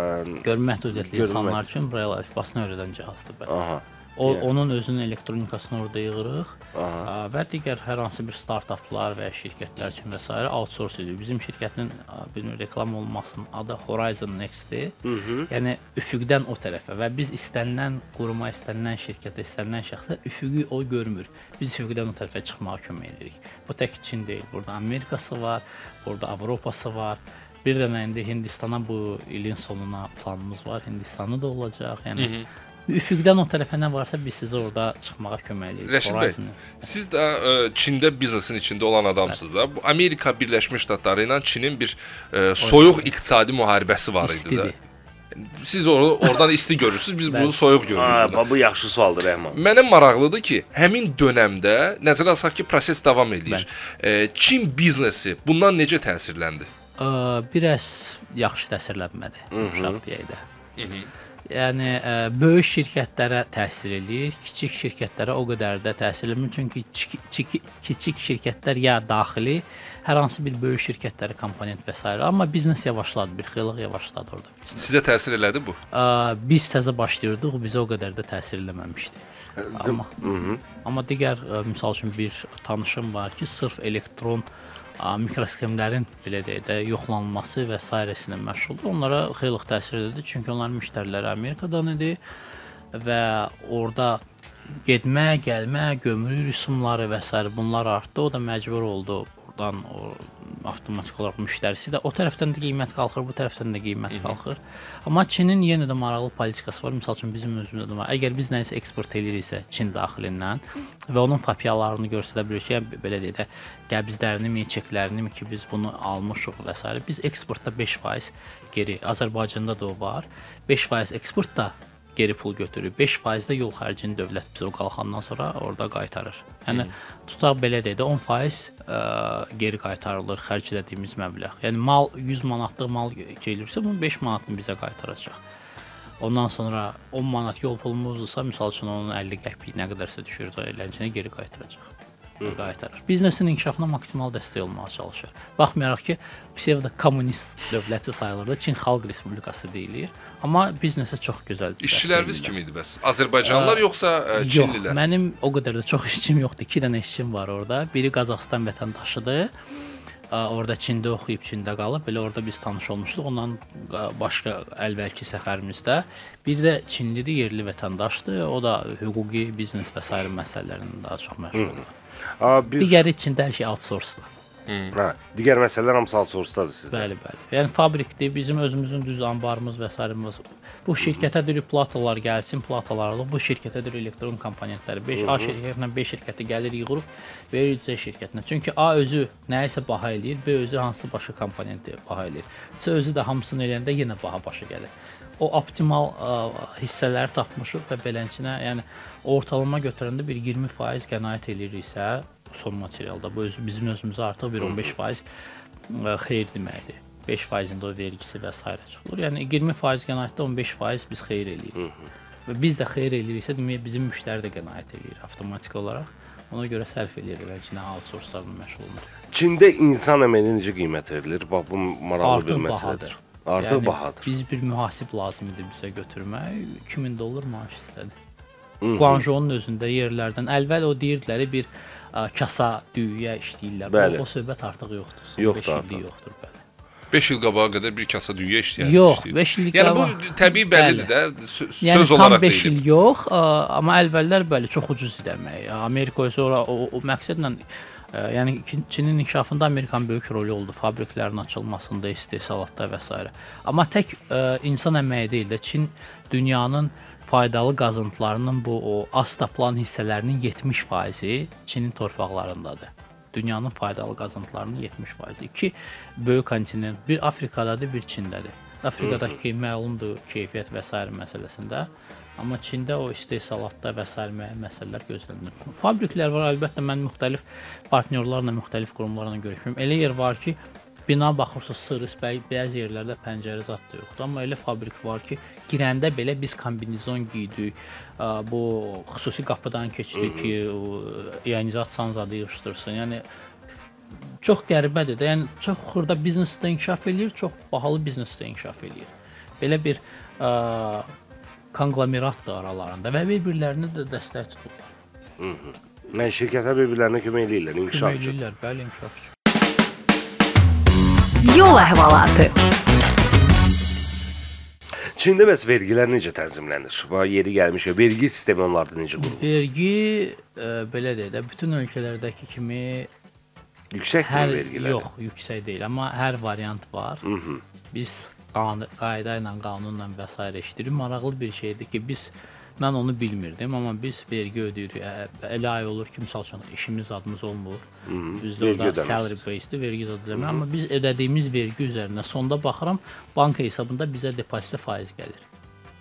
görmə məhdudiyyətli insanlar üçün Braille alifbasını öyrədən cihazdır bəli. Aha. O Yəni. onun özünün elektronikasını orada yığırıq. Aha. Və digər hər hansı bir startaplar və ya şirkətlər üçün və s. outsource edirik. Bizim şirkətin bilmirəm reklam olmasın adı Horizon Next-dir. Yəni üfüqdən o tərəfə və biz istənilən quruma, istənilən şirkətə, istənilən şəxsə üfüqü o görmür. Biz üfüqdən o tərəfə çıxmağa kömək edirik. Bu tək Çin deyil. Burada Amerikası var, burada Avropası var. Bir dənə indi Hindistana bu ilin sonuna planımız var. Hindistanı da olacaq. Yəni üfüqdən o tərəfə nə varsa biz sizə orada çıxmağa kömək edirik. Rəşid bəy, siz də ə, Çində biznesin içində olan adamsınız da. Bu Amerika Birləşmiş Ştatları ilə Çinin bir ə, soyuq iqtisadi müharibəsi var idi də. İstidir. Siz onu oradan isti görürsüz, biz bunu soyuq Aa, görürük. bax, bu yaxşı sualdır Rəhman. Mənə maraqlıdır ki, həmin dövrdə nəzərə alsaq ki, proses davam edir. E, Çin biznesi bundan necə təsirləndi? Ə, biraz yaxşı təsirlənmədi. Uşaq deyək də. Yəni ə, böyük şirkətlərə təsir eləyir, kiçik şirkətlərə o qədər də təsir eləmir çünki kiçik, şirkətlər ya daxili hər hansı bir böyük şirkətlərə komponent və s. amma biznes yavaşladı, bir xeyli yavaşladı orada. Sizə təsir elədi bu? Ə, biz təzə başlayırdıq, bizə o qədər də təsir eləməmişdi. Amma, amma digər ə, misal üçün bir tanışım var ki, sırf elektron ə, mikrosxemlərin belə deyək də yoxlanılması və sairəsilə məşğuldur. Onlara xeyli təsir edirdi, çünki onların müştəriləri Amerikadan idi və orada getmə, gəlmə, gömrük rüsumları və s. bunlar artdı. O da məcbur oldu buradan o avtomatik olaraq müştərisi də o tərəfdən də qiymət qalxır, bu tərəfdən də qiymət qalxır. Amma Çinin yenə də maraqlı politikası var. Məsəl üçün bizim özümüzdə də var. Əgər biz nəyisə eksport eləyiriksə Çin daxilindən və onun kopyalarını göstərə bilirik yəni, belə deyək də qəbzlərini, çeklərini ki, biz bunu almışıq və s. biz eksportda 5% geri Azərbaycanda da o var. 5% eksportda geri pul götürür. 5% də yol xərcini dövlət o qalxandan sonra orada qaytarır. Yəni tutaq belə deyək də 10% ə, geri qaytarılır xərclədiyimiz məbləğ. Yəni mal 100 manatlıq mal gəlirsə, bunun 5 manatını bizə qaytaracaq. Ondan sonra 10 manat yol pulumuzdursa, misal üçün onun 50 qəpik nə qədərsə düşür, eləncə geri qaytaracaq. Qaytarır. Biznesin inkişafına maksimal dəstək olmağa çalışır. Baxmayaraq ki, psevdo kommunist dövləti sayılır da, Çin Xalq Respublikası deyilir, amma biznesə çox gözəl. İşçiləriniz kim idi bəs? Azərbaycanlılar yoxsa ə, Yox, Çinlilər? mənim o qədər də çox işçim yoxdur. 2 dənə işçim var orada. Biri Qazaxstan vətəndaşıdır. Orada Çində oxuyub Çində qalıb. Belə orada biz tanış olmuşduq. Ondan başqa əvvəlki səfərimizdə bir də Çinlidir, yerli vətəndaşdır. O da hüquqi, biznes və sair məsələlərində daha çox məşğuldur. Aa, bir Digəri Çində hər şey outsource-dur. Hə, digər məsələlər hamısı outsource-dadır sizdə. Bəli, bəli. Yəni fabrikdir, bizim özümüzün düz anbarımız və sairəmiz. Bu şirkətə deyir platalar gəlsin, platalar alır. Bu şirkətə deyir elektron komponentləri 5 A şirkətinə 5 şirkəti gəlir yığılıb verir C şirkətinə. Çünki A özü nəyisə baha eləyir, B özü hansı başqa komponenti baha eləyir. C özü də hamısını eləyəndə yenə baha başa gəlir. O optimal ə, hissələri tapmışıq və beləçinə, yəni ortalama götürəndə bir 20% qənaət eləyiriksə, son materialda bu özü bizim özümüzə artıq bir 15% ə, xeyir deməkdir. 5%-ində o vergisi və s. çıxılır. Yəni 20% qənaətdə 15% biz xeyir eləyirik. Və biz də xeyir eləyiriksə, demək bizim müştəri də qənaət eləyir avtomatik olaraq. Ona görə sərf eləyir və cinə outsource-larla məşğul olmur. Çində insan əməyinə necə qiymət verilir? Bax bu maraqlı bir Artıq məsələdir. bahadır. Artıq bahadır. Biz bir mühasib lazım idi bizə götürmək. 2000 dollar maaş istədi. Guangzhou'nun özündə yerlərdən əvvəl o deyirdilər bir ə, kasa, düyüyə işləyirlər. Bəli. O, o söhbət artıq yoxdur. Son Yoxdur artıq. Yoxdur bəli. 5 il qabağa qədər bir kasa düyü işləyən. Yox, işləyirdi. beş il Yəni bu təbii bəllidir də, sö- Yəni söz tam olaraq 5 il yox, ə, amma əvvəllər bəli çox ucuz idi əmək. Amerika ora o, o məqsədlə yəni Çin- Çinin inkişafında Amerikanın böyük rolu oldu, fabriklərin açılmasında, istehsalatda və s. Amma tək ə, insan əməyi deyil də Çin dünyanın faydalı qazıntılarının bu o az tapılan hissələrinin 70%-i Çinin torpaqlarındadır. Dünyanın faydalı qazıntılarının 70%-i. İki böyük kontinent, bir Afrikadadır, bir Çindədir. Afrikadakı məlumdur keyfiyyət və s. məsələsində. Amma Çində o istehsalatda və s. məsələlər gözlənilir. Fabriklər var, əlbəttə mən müxtəlif partnyorlarla, müxtəlif qurumlarla görüşmüşəm. Elə yer var ki, bina baxırsınız sırrız, bəy, bəzi yerlərdə pəncərə zad da yoxdur. Amma elə fabrik var ki, girəndə belə biz kombinezon geydik. Bu xüsusi qapıdan keçdik ki, o, ionizasiya zadı yığışdırsın. Yəni çox qəribədir də. Yəni çox xırda biznesdə inkişaf eləyir, çox bahalı biznesdə inkişaf eləyir. Belə bir ə, konglomeratdır aralarında və bir-birlərini də dəstək tuturlar. Mən şirkətə bir-birlərinə kömək eləyirlər inkişaf Kömək üçün. eləyirlər, bəli, inkişaf üçün. Yol əhvalatı. Çində bəs vergilər necə tənzimlənir? Bax yeri gəlmiş, vergi sistemi onlarda necə qurulur? Vergi ə, belə deyək də, bütün ölkələrdəki kimi Yüksəkdir hər vergilər. yox, yüksək deyil, amma hər variant var. Hı -hı. Biz qanun, qayda ilə, qanunla və s. işləyirik. Maraqlı bir şeydir ki, biz mən onu bilmirdim, amma biz vergi ödəyirik. Elə ay olur ki, məsəl üçün işimiz adımız olmur. Bizdə Vergi orada ödəmirsiniz. salary based vergi ödəmir, amma biz ödədiyimiz vergi üzərinə sonda baxıram, banka hesabında bizə depozitə faiz gəlir.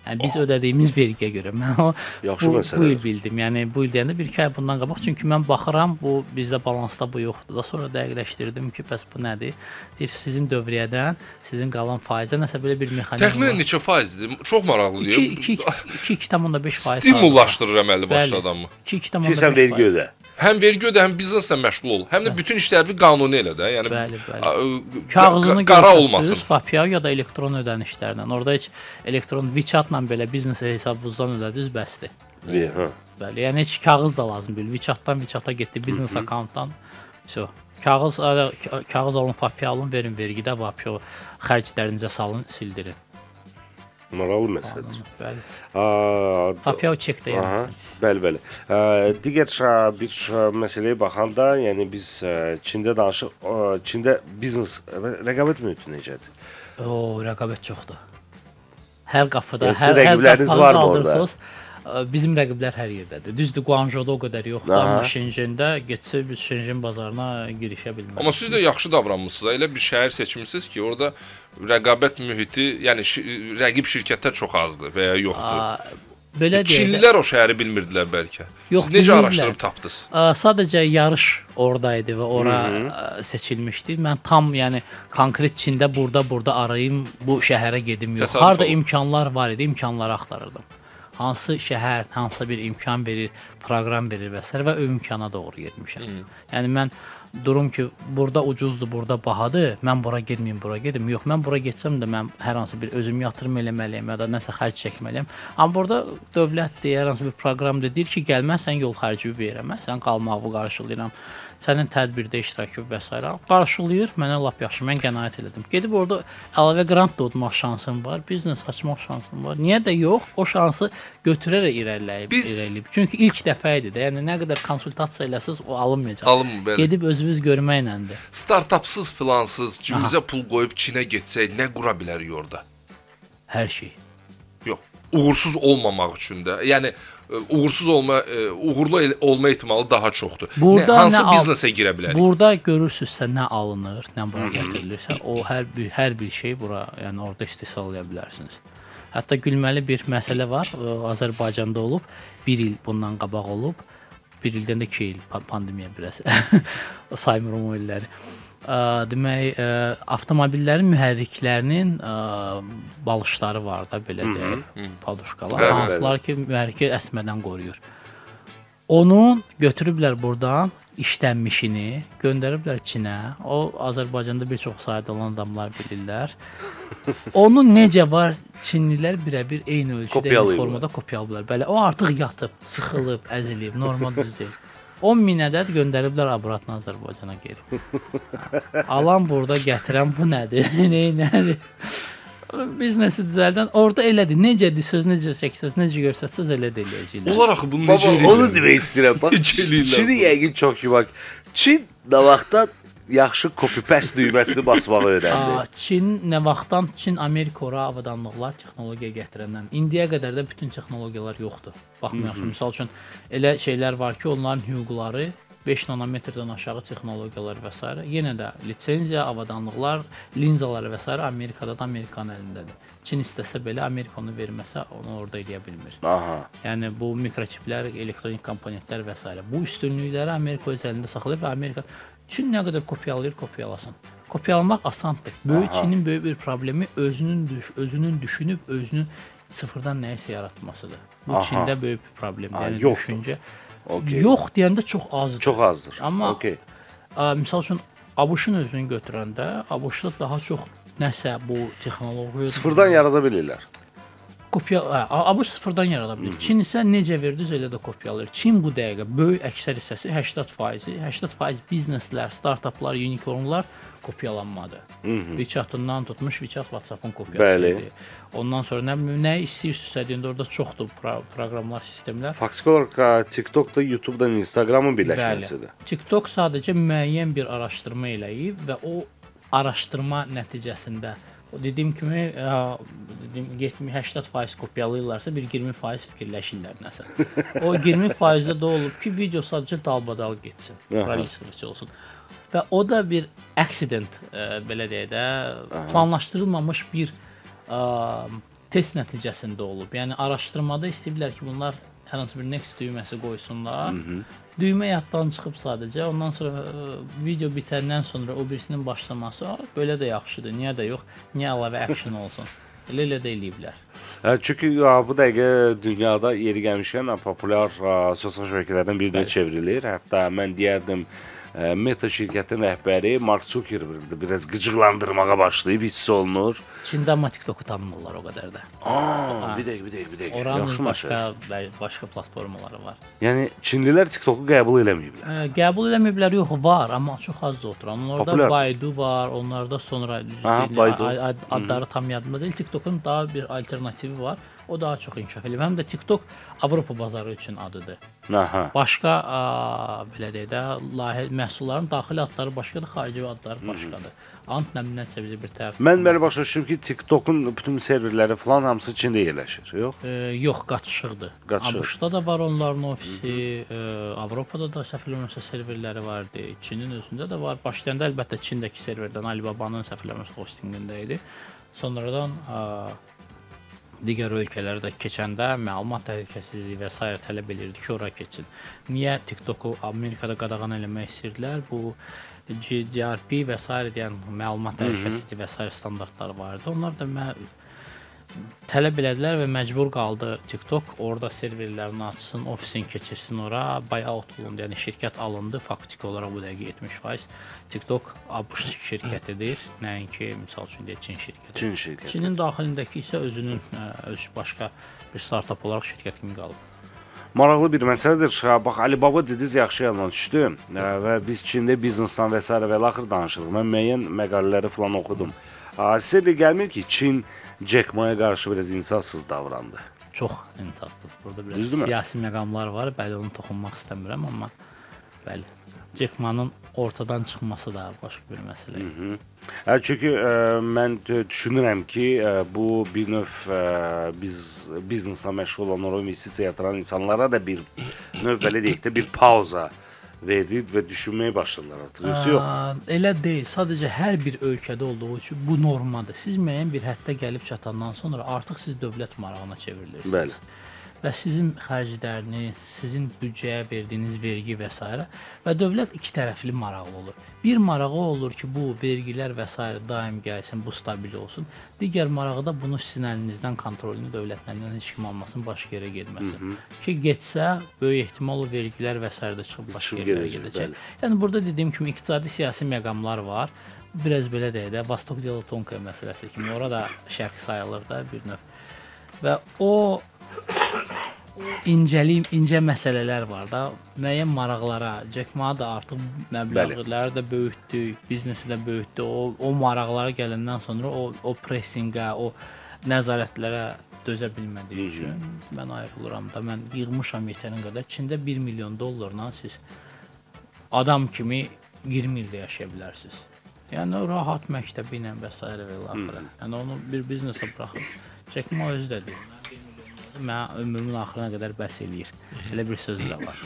Yəni biz ödədiyimiz vergiyə görə mən o Yaxşı bu, bu məsələdir. il bildim. Yəni bu il deyəndə bir iki ay bundan qabaq çünki mən baxıram bu bizdə balansda bu yoxdur. Da sonra dəqiqləşdirdim ki, bəs bu nədir? Deyir sizin dövriyyədən sizin qalan faizə nəsə belə bir mexanizm. Təxminən neçə faizdir? Çox maraqlıdır. 2 2 2.5 faiz. Stimullaşdırır əməlli başlı adamı. 2 Ki 2.5 sən vergi ödə. Həm vergi ödə, həm bizneslə məşğul ol. Həm də bütün işlərini qanuni elə də. Yəni Bəli, bəli. Kağızını qa- qara olmasın. Fapia ya da elektron ödənişlərlə. Orada heç elektron WeChat-la belə biznes hesabınızdan ödədiniz bəsdir. Bir, hə. Bəli, yəni heç kağız da lazım deyil. WeChat-dan WeChat-a getdi, biznes akkauntdan. Vəsə. Kağız kağız alın, Fapia alın, verin vergidə vapşo xərclərinizə salın, sildirin. Maraqlı məsələdir. Bəli. Aa, Fapia o çek də Aha, yəni. bəli, bəli. Ə, digər ə, bir ə, məsələyə baxanda, yəni biz ə, Çində danışıq, ə, Çində biznes rəqabət mühiti necədir? O, rəqabət çoxdur. Hər qapıda, sizin hər hər qaldırsınız, ə, Bizim rəqiblər hər yerdədir. Düzdür, Guangzhouda o qədər yoxdur, amma Şenjendə getsə biz Şenjen bazarına girişə bilmərik. Amma siz də yaxşı davranmısınız. Elə bir şəhər seçmisiniz ki, orada rəqabət mühiti, yəni şi rəqib şirkətlər çox azdır və ya yoxdur. Aa, belə deyək. də- Çinlilər o şəhəri bilmirdilər bəlkə. Yox, Siz necə bilmirdilər. araşdırıb tapdınız? Ə, Sadəcə yarış oradaydı və ora ə, seçilmişdi. Mən tam, yəni konkret Çində burada burada arayım, bu şəhərə gedim yox. Təsadüf Harda olub. imkanlar var idi, imkanları axtarırdım. Hansı şəhər hansısa bir imkan verir, proqram verir və s. və o imkana doğru getmişəm. Yəni mən durum ki, burada ucuzdur, burada bahadır, mən bura getməyim, bura gedim. Yox, mən bura getsəm də mən hər hansı bir özüm yatırım eləməliyəm ya da nəsə xərc çəkməliyəm. Amma burada dövlət deyir, hər hansı bir proqram da deyir ki, gəlməzsən yol xərci verəməzsən, qalmağı qarşılayıram. Sənin tədbirdə iştirakı və s. qarşılayır. Mənə lap yaxşı, mən qənaət elədim. Gedib orada əlavə qrant da udmaq şansım var, biznes açmaq şansım var. Niyə də yox? O şansı götürərək irəliləyib, Biz- irəliləyib. Çünki ilk dəfə idi də. Yəni nə qədər konsultasiya eləsəz o alınmayacaq. Alınmır, bəli. Gedib özünüz görməklədir. Startapsız filansız cibimizə pul qoyub Çinə getsək nə qura bilərik orada? Hər şey. Yox, uğursuz olmamaq üçün də. Yəni uğursuz olma e, uğurlu olma ehtimalı daha çoxdur. Burada nə, hansı nə biznesə girə bilərik? Burada görürsüzsə nə alınır, nə bura gətirilirsə, o hər bir hər bir şey bura, yəni orada istehsal edə bilərsiniz. Hətta gülməli bir məsələ var. o Azərbaycanda olub, 1 il bundan qabaq olub. 1 ildən də 2 il pa- pandemiya biraz. Saymıram o illəri. Ə, demək, ə, avtomobillərin mühərriklərinin ə, balışları var da belə deyək, paduşkalar. Hansılar ki, mühərriki əsmədən qoruyur. Onu götürüblər burdan işlənmişini, göndəriblər Çinə. O Azərbaycanda bir çox sayda olan adamlar bilirlər. Onu necə var Çinlilər birəbir eyni ölçüdə eyni formada kopyalayıblar. Bəli, o artıq yatıb, sıxılıb, əzilib, normal düzeyib. 10 min ədəd göndəriblər abratına Azərbaycana geri. Alan burada gətirən bu nədir? Nə nədir? Biznesi düzəldən orada elədir. Necədir söz necə çəksəz, necə görsətsəz elə də eləyəcəklər. Onlar axı bunu necə Baba edirlər? onu demək istəyirəm. Bax, Necə bunu? yəqin çox ki bak. Çin vaxtdan yaxşı copy paste düyməsini basmağı öyrəndi. Çin nə vaxtdan Çin Amerika ora avadanlıqlar texnologiya gətirəndən indiyə qədər də bütün texnologiyalar yoxdur. Baxmayaraq məsəl üçün elə şeylər var ki, onların hüquqları 5 nanometrdən aşağı texnologiyalar və s. yenə də lisenziya, avadanlıqlar, linzalar və s. Amerikada da Amerikanın əlindədir. Çin istəsə belə Amerika onu verməsə, onu orada eləyə bilmir. Aha. Yəni bu mikroçiplər, elektronik komponentlər və s. bu üstünlükləri Amerika öz əlində saxlayır və Amerika Çin nə qədər kopyalayır, kopyalasın. Kopyalamaq asandır. Böyük Aha. Çinin böyük bir problemi özünün düş, özünün düşünüb özünün sıfırdan nəyisə yaratmasıdır. Bu Aha. Çində böyük bir problemdir. Yəni yoxdur. düşüncə Okey. yox deyəndə çox azdır. Çox azdır. Amma- Okey. Ə, misal üçün ABŞ-ın özünü götürəndə ABŞ-da daha çox nəsə bu texnologiya Sıfırdan yarada bilirlər. Kopya hə, ABŞ sıfırdan yarada bilir. Çin isə necə verdiz elə də kopyalayır. Çin bu dəqiqə böyük əksər hissəsi 80%, 80% bizneslər, startaplar, unicornlar kopyalanmadı. WeChat-ından tutmuş WeChat WhatsApp-ın kopyası Bəli. Ondan sonra nə nə istəyirsinizsə deyəndə orada çoxdur pro proqramlar, sistemlər. Faktiki olaraq ə, TikTok da YouTube-dan Instagramın birləşməsidir. TikTok sadəcə müəyyən bir araşdırma eləyib və o araşdırma nəticəsində dediyim kimi ə, dediyim 70-80% kopyalayırlarsa bir 20% fikirləşirlər nəsə. O 20%-də də olub ki, video sadəcə dalbadal getsin, Aha. proliferasiya olsun. Və o da bir accident ə, belə deyək də planlaşdırılmamış bir ə, test nəticəsində olub. Yəni araşdırmada istəyiblər ki, bunlar hər hansı bir next düyməsi qoysunlar. Düymə yaddan çıxıb sadəcə. Ondan sonra ə, video bitəndən sonra o birisinin başlaması "A, belə də yaxşıdır. Niyə də yox? Niyə əlavə action olsun? Elə elə də eləyiblər. Hə, çünki bu dəqiqə dünyada yeri gəlmişkən ə, populyar ə, sosial şəbəkələrdən birinə çevrilir. Hətta mən deyərdim ə, Meta şirkətinin rəhbəri Mark Zuckerberg biraz qıcıqlandırmağa başlayıb hiss olunur. Çində amma TikTok-u tanımırlar o qədər də. Aa, bir dəqiqə, bir dəqiqə, bir dəqiqə. Oranın başqa məsələ. bə- başqa platformaları var. Yəni Çinlilər TikToku qəbul eləməyiblər. Ə, qəbul eləməyiblər yox var, amma çox az da oturan. Onlarda Populyar. Baidu var, onlarda sonra düzdür, Baidu. ad- adları tam yadımda deyil. TikTokun daha bir alternativi var. O daha çox inkişaf eləyib. Həm də TikTok Avropa bazarı üçün adıdır. Aha. Başqa ə, belə deyək də, layihə məhsulların daxili adları başqadır, xarici adları başqadır. Ant nəminəsə bizə bir tərəf. Mən belə başa düşürəm ki, TikTokun bütün serverləri falan hamısı Çində yerləşir, yox? E, yox, qaçışıqdır. Qaçışıq. ABŞ-da da var onların ofisi, e, Avropada da səhv eləmirəmsə serverləri vardı. Çinin özündə də var. Başlayanda əlbəttə Çindəki serverdən Alibabanın səhv eləmirəmsə hostinqində idi. Sonradan a, digər ölkələrdə keçəndə məlumat təhlükəsizliyi və s. tələb elirdi ki, ora keçsin. Niyə TikToku Amerikada qadağan eləmək istəyirdilər? Bu GDPR və s. deyən məlumat təhlükəsizliyi və s. standartları var idi. Onlar da mə tələb elədilər və məcbur qaldı TikTok orada serverlərini açsın, ofisin keçirsin ora, buyout olundu. Yəni şirkət alındı faktiki olaraq bu dəqiqə 70%. TikTok ABŞ şirkətidir, nəinki məsəl üçün deyək Çin şirkəti. Çin şirkəti. Çinin daxilindəki isə özünün öz başqa bir startap olaraq şirkət kimi qalıb. maraqlı bir məsələdir. Bax Alibaba dediniz yaxşı yalan düşdü və biz Çində biznesdən və s. və laxır danışırıq. Mən müəyyən məqalələri falan oxudum. Sizə də gəlmir ki, Çin Jack Ma'ya qarşı biraz insafsız davrandı. Çox insafsız. Burada biraz Düzdürmü? siyasi məqamlar var. Bəli, onu toxunmaq istəmirəm, amma bəli. Jack Ma-nın ortadan çıxması da başqa bir məsələ. Hə, çünki ə, mən düşünürəm ki, ə, bu bir növ ə, biz bizneslə məşğul olan, ora investisiya yatıran insanlara da bir növ belə deyək də bir pauza verdi və düşünməyə başladılar artıq. Yoxsa yox. Elə deyil. Sadəcə hər bir ölkədə olduğu üçün bu normadır. Siz müəyyən bir həddə gəlib çatandan sonra artıq siz dövlət marağına çevrilirsiniz. Bəli. Və sizin xərcləriniz, sizin büdcəyə verdiyiniz vergi və s. və dövlət iki tərəfli maraqlı olur. Bir marağı olur ki, bu vergilər və s. daim gəlsin, bu stabil olsun. Digər marağı da bunu sizin əlinizdən kontrolünü dövlətlərdən heç kim almasın, başqa yerə getməsin. Ki getsə, böyük ehtimal o vergilər və s. də çıxıb başqa yerlərə gedəcək. Yəni burada dediyim kimi iqtisadi siyasi məqamlar var. Biraz belə deyək də, Vostok Delo Tonka məsələsi kimi orada şərq sayılır da bir növ. Və o incəlik, incə məsələlər var da. Müəyyən maraqlara, Jack Ma da artıq məbləğləri də böyütdü, biznesi də böyütdü. O o maraqlara gələndən sonra o o pressinqə, o nəzarətlərə dözə bilmədiyi üçün mən ayrılıram da. Mən yığmışam yetərin qədər. Çində 1 milyon dollarla siz adam kimi 20 ildə yaşaya bilərsiniz. Yəni rahat məktəbi ilə və s. və axırı. Yəni onu bir biznesə buraxıb Ma özü də deyir. Mən ömrümün axırına qədər bəs eləyir. Elə bir söz də var.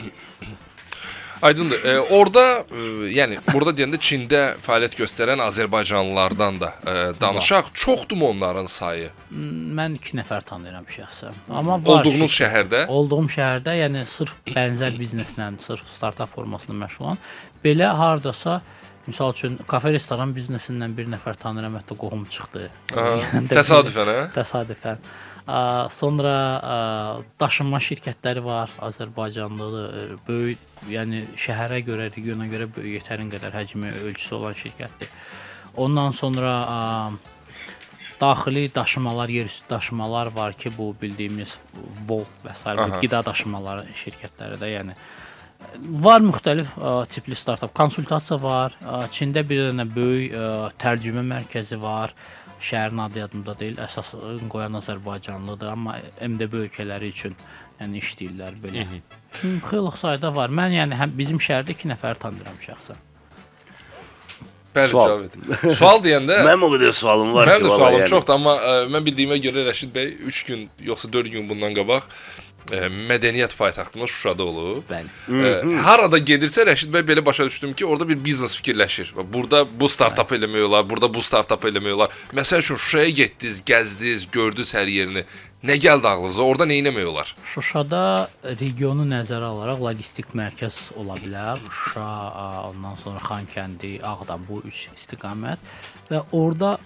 Aydındır. E, orada e, yəni burada deyəndə Çində fəaliyyət göstərən Azərbaycanlılardan da e, danışaq. Çoxdurmu onların sayı? Mən 2 nəfər tanıyıram şəxsən. Amma var Olduğunuz ki- şəhərdə? Olduğum şəhərdə, yəni sırf bənzər bizneslə, sırf startap formasında məşğul olan belə hardasa Misal üçün kafe restoran biznesindən bir nəfər tanıyıram, hətta qohum çıxdı. Təsadüfən, hə? Təsadüfən. Sonra daşınma şirkətləri var, Azərbaycanlı, e, böyük, yəni şəhərə görə, regiona görə yetərin qədər həcmi, ölçüsü olan şirkətdir. Ondan sonra daxili daşımalar, yerüstü daşımalar var ki, bu bildiyimiz Volt və s. bu qida daşımaları şirkətləri də, yəni var müxtəlif ə, tipli startap konsultasiya var. Ə, Çində bir dənə böyük ə, tərcümə mərkəzi var. Şəhərin adı yadımda deyil. Əsas qoyan Azərbaycanlıdır, amma MDB ölkələri üçün yəni işləyirlər belə. Xeyli sayda var. Mən yəni həm bizim şəhərdə 2 nəfər tanıyıram şəxsən. Bəli, Sual. Cavit. Sual deyəndə Mənim o qədər sualım var Mənim ki, də valla sualım yəni. çoxdur, amma ə, mən bildiyimə görə Rəşid bəy 3 gün yoxsa 4 gün bundan qabaq ə, mədəniyyət paytaxtımız Şuşada olub. Bəli. Ə, harada gedirsə Rəşid bəy belə başa düşdüm ki, orada bir biznes fikirləşir. Və Burada bu startap eləmək olar, burada bu startap eləmək olar. Məsəl üçün Şuşaya getdiniz, gəzdiniz, gördünüz hər yerini. Nə gəldi ağlınıza? Orada nə etmək olar? Şuşada regionu nəzərə alaraq logistik mərkəz ola bilər. Şuşa, ondan sonra Xankəndi, Ağdam bu üç istiqamət və orada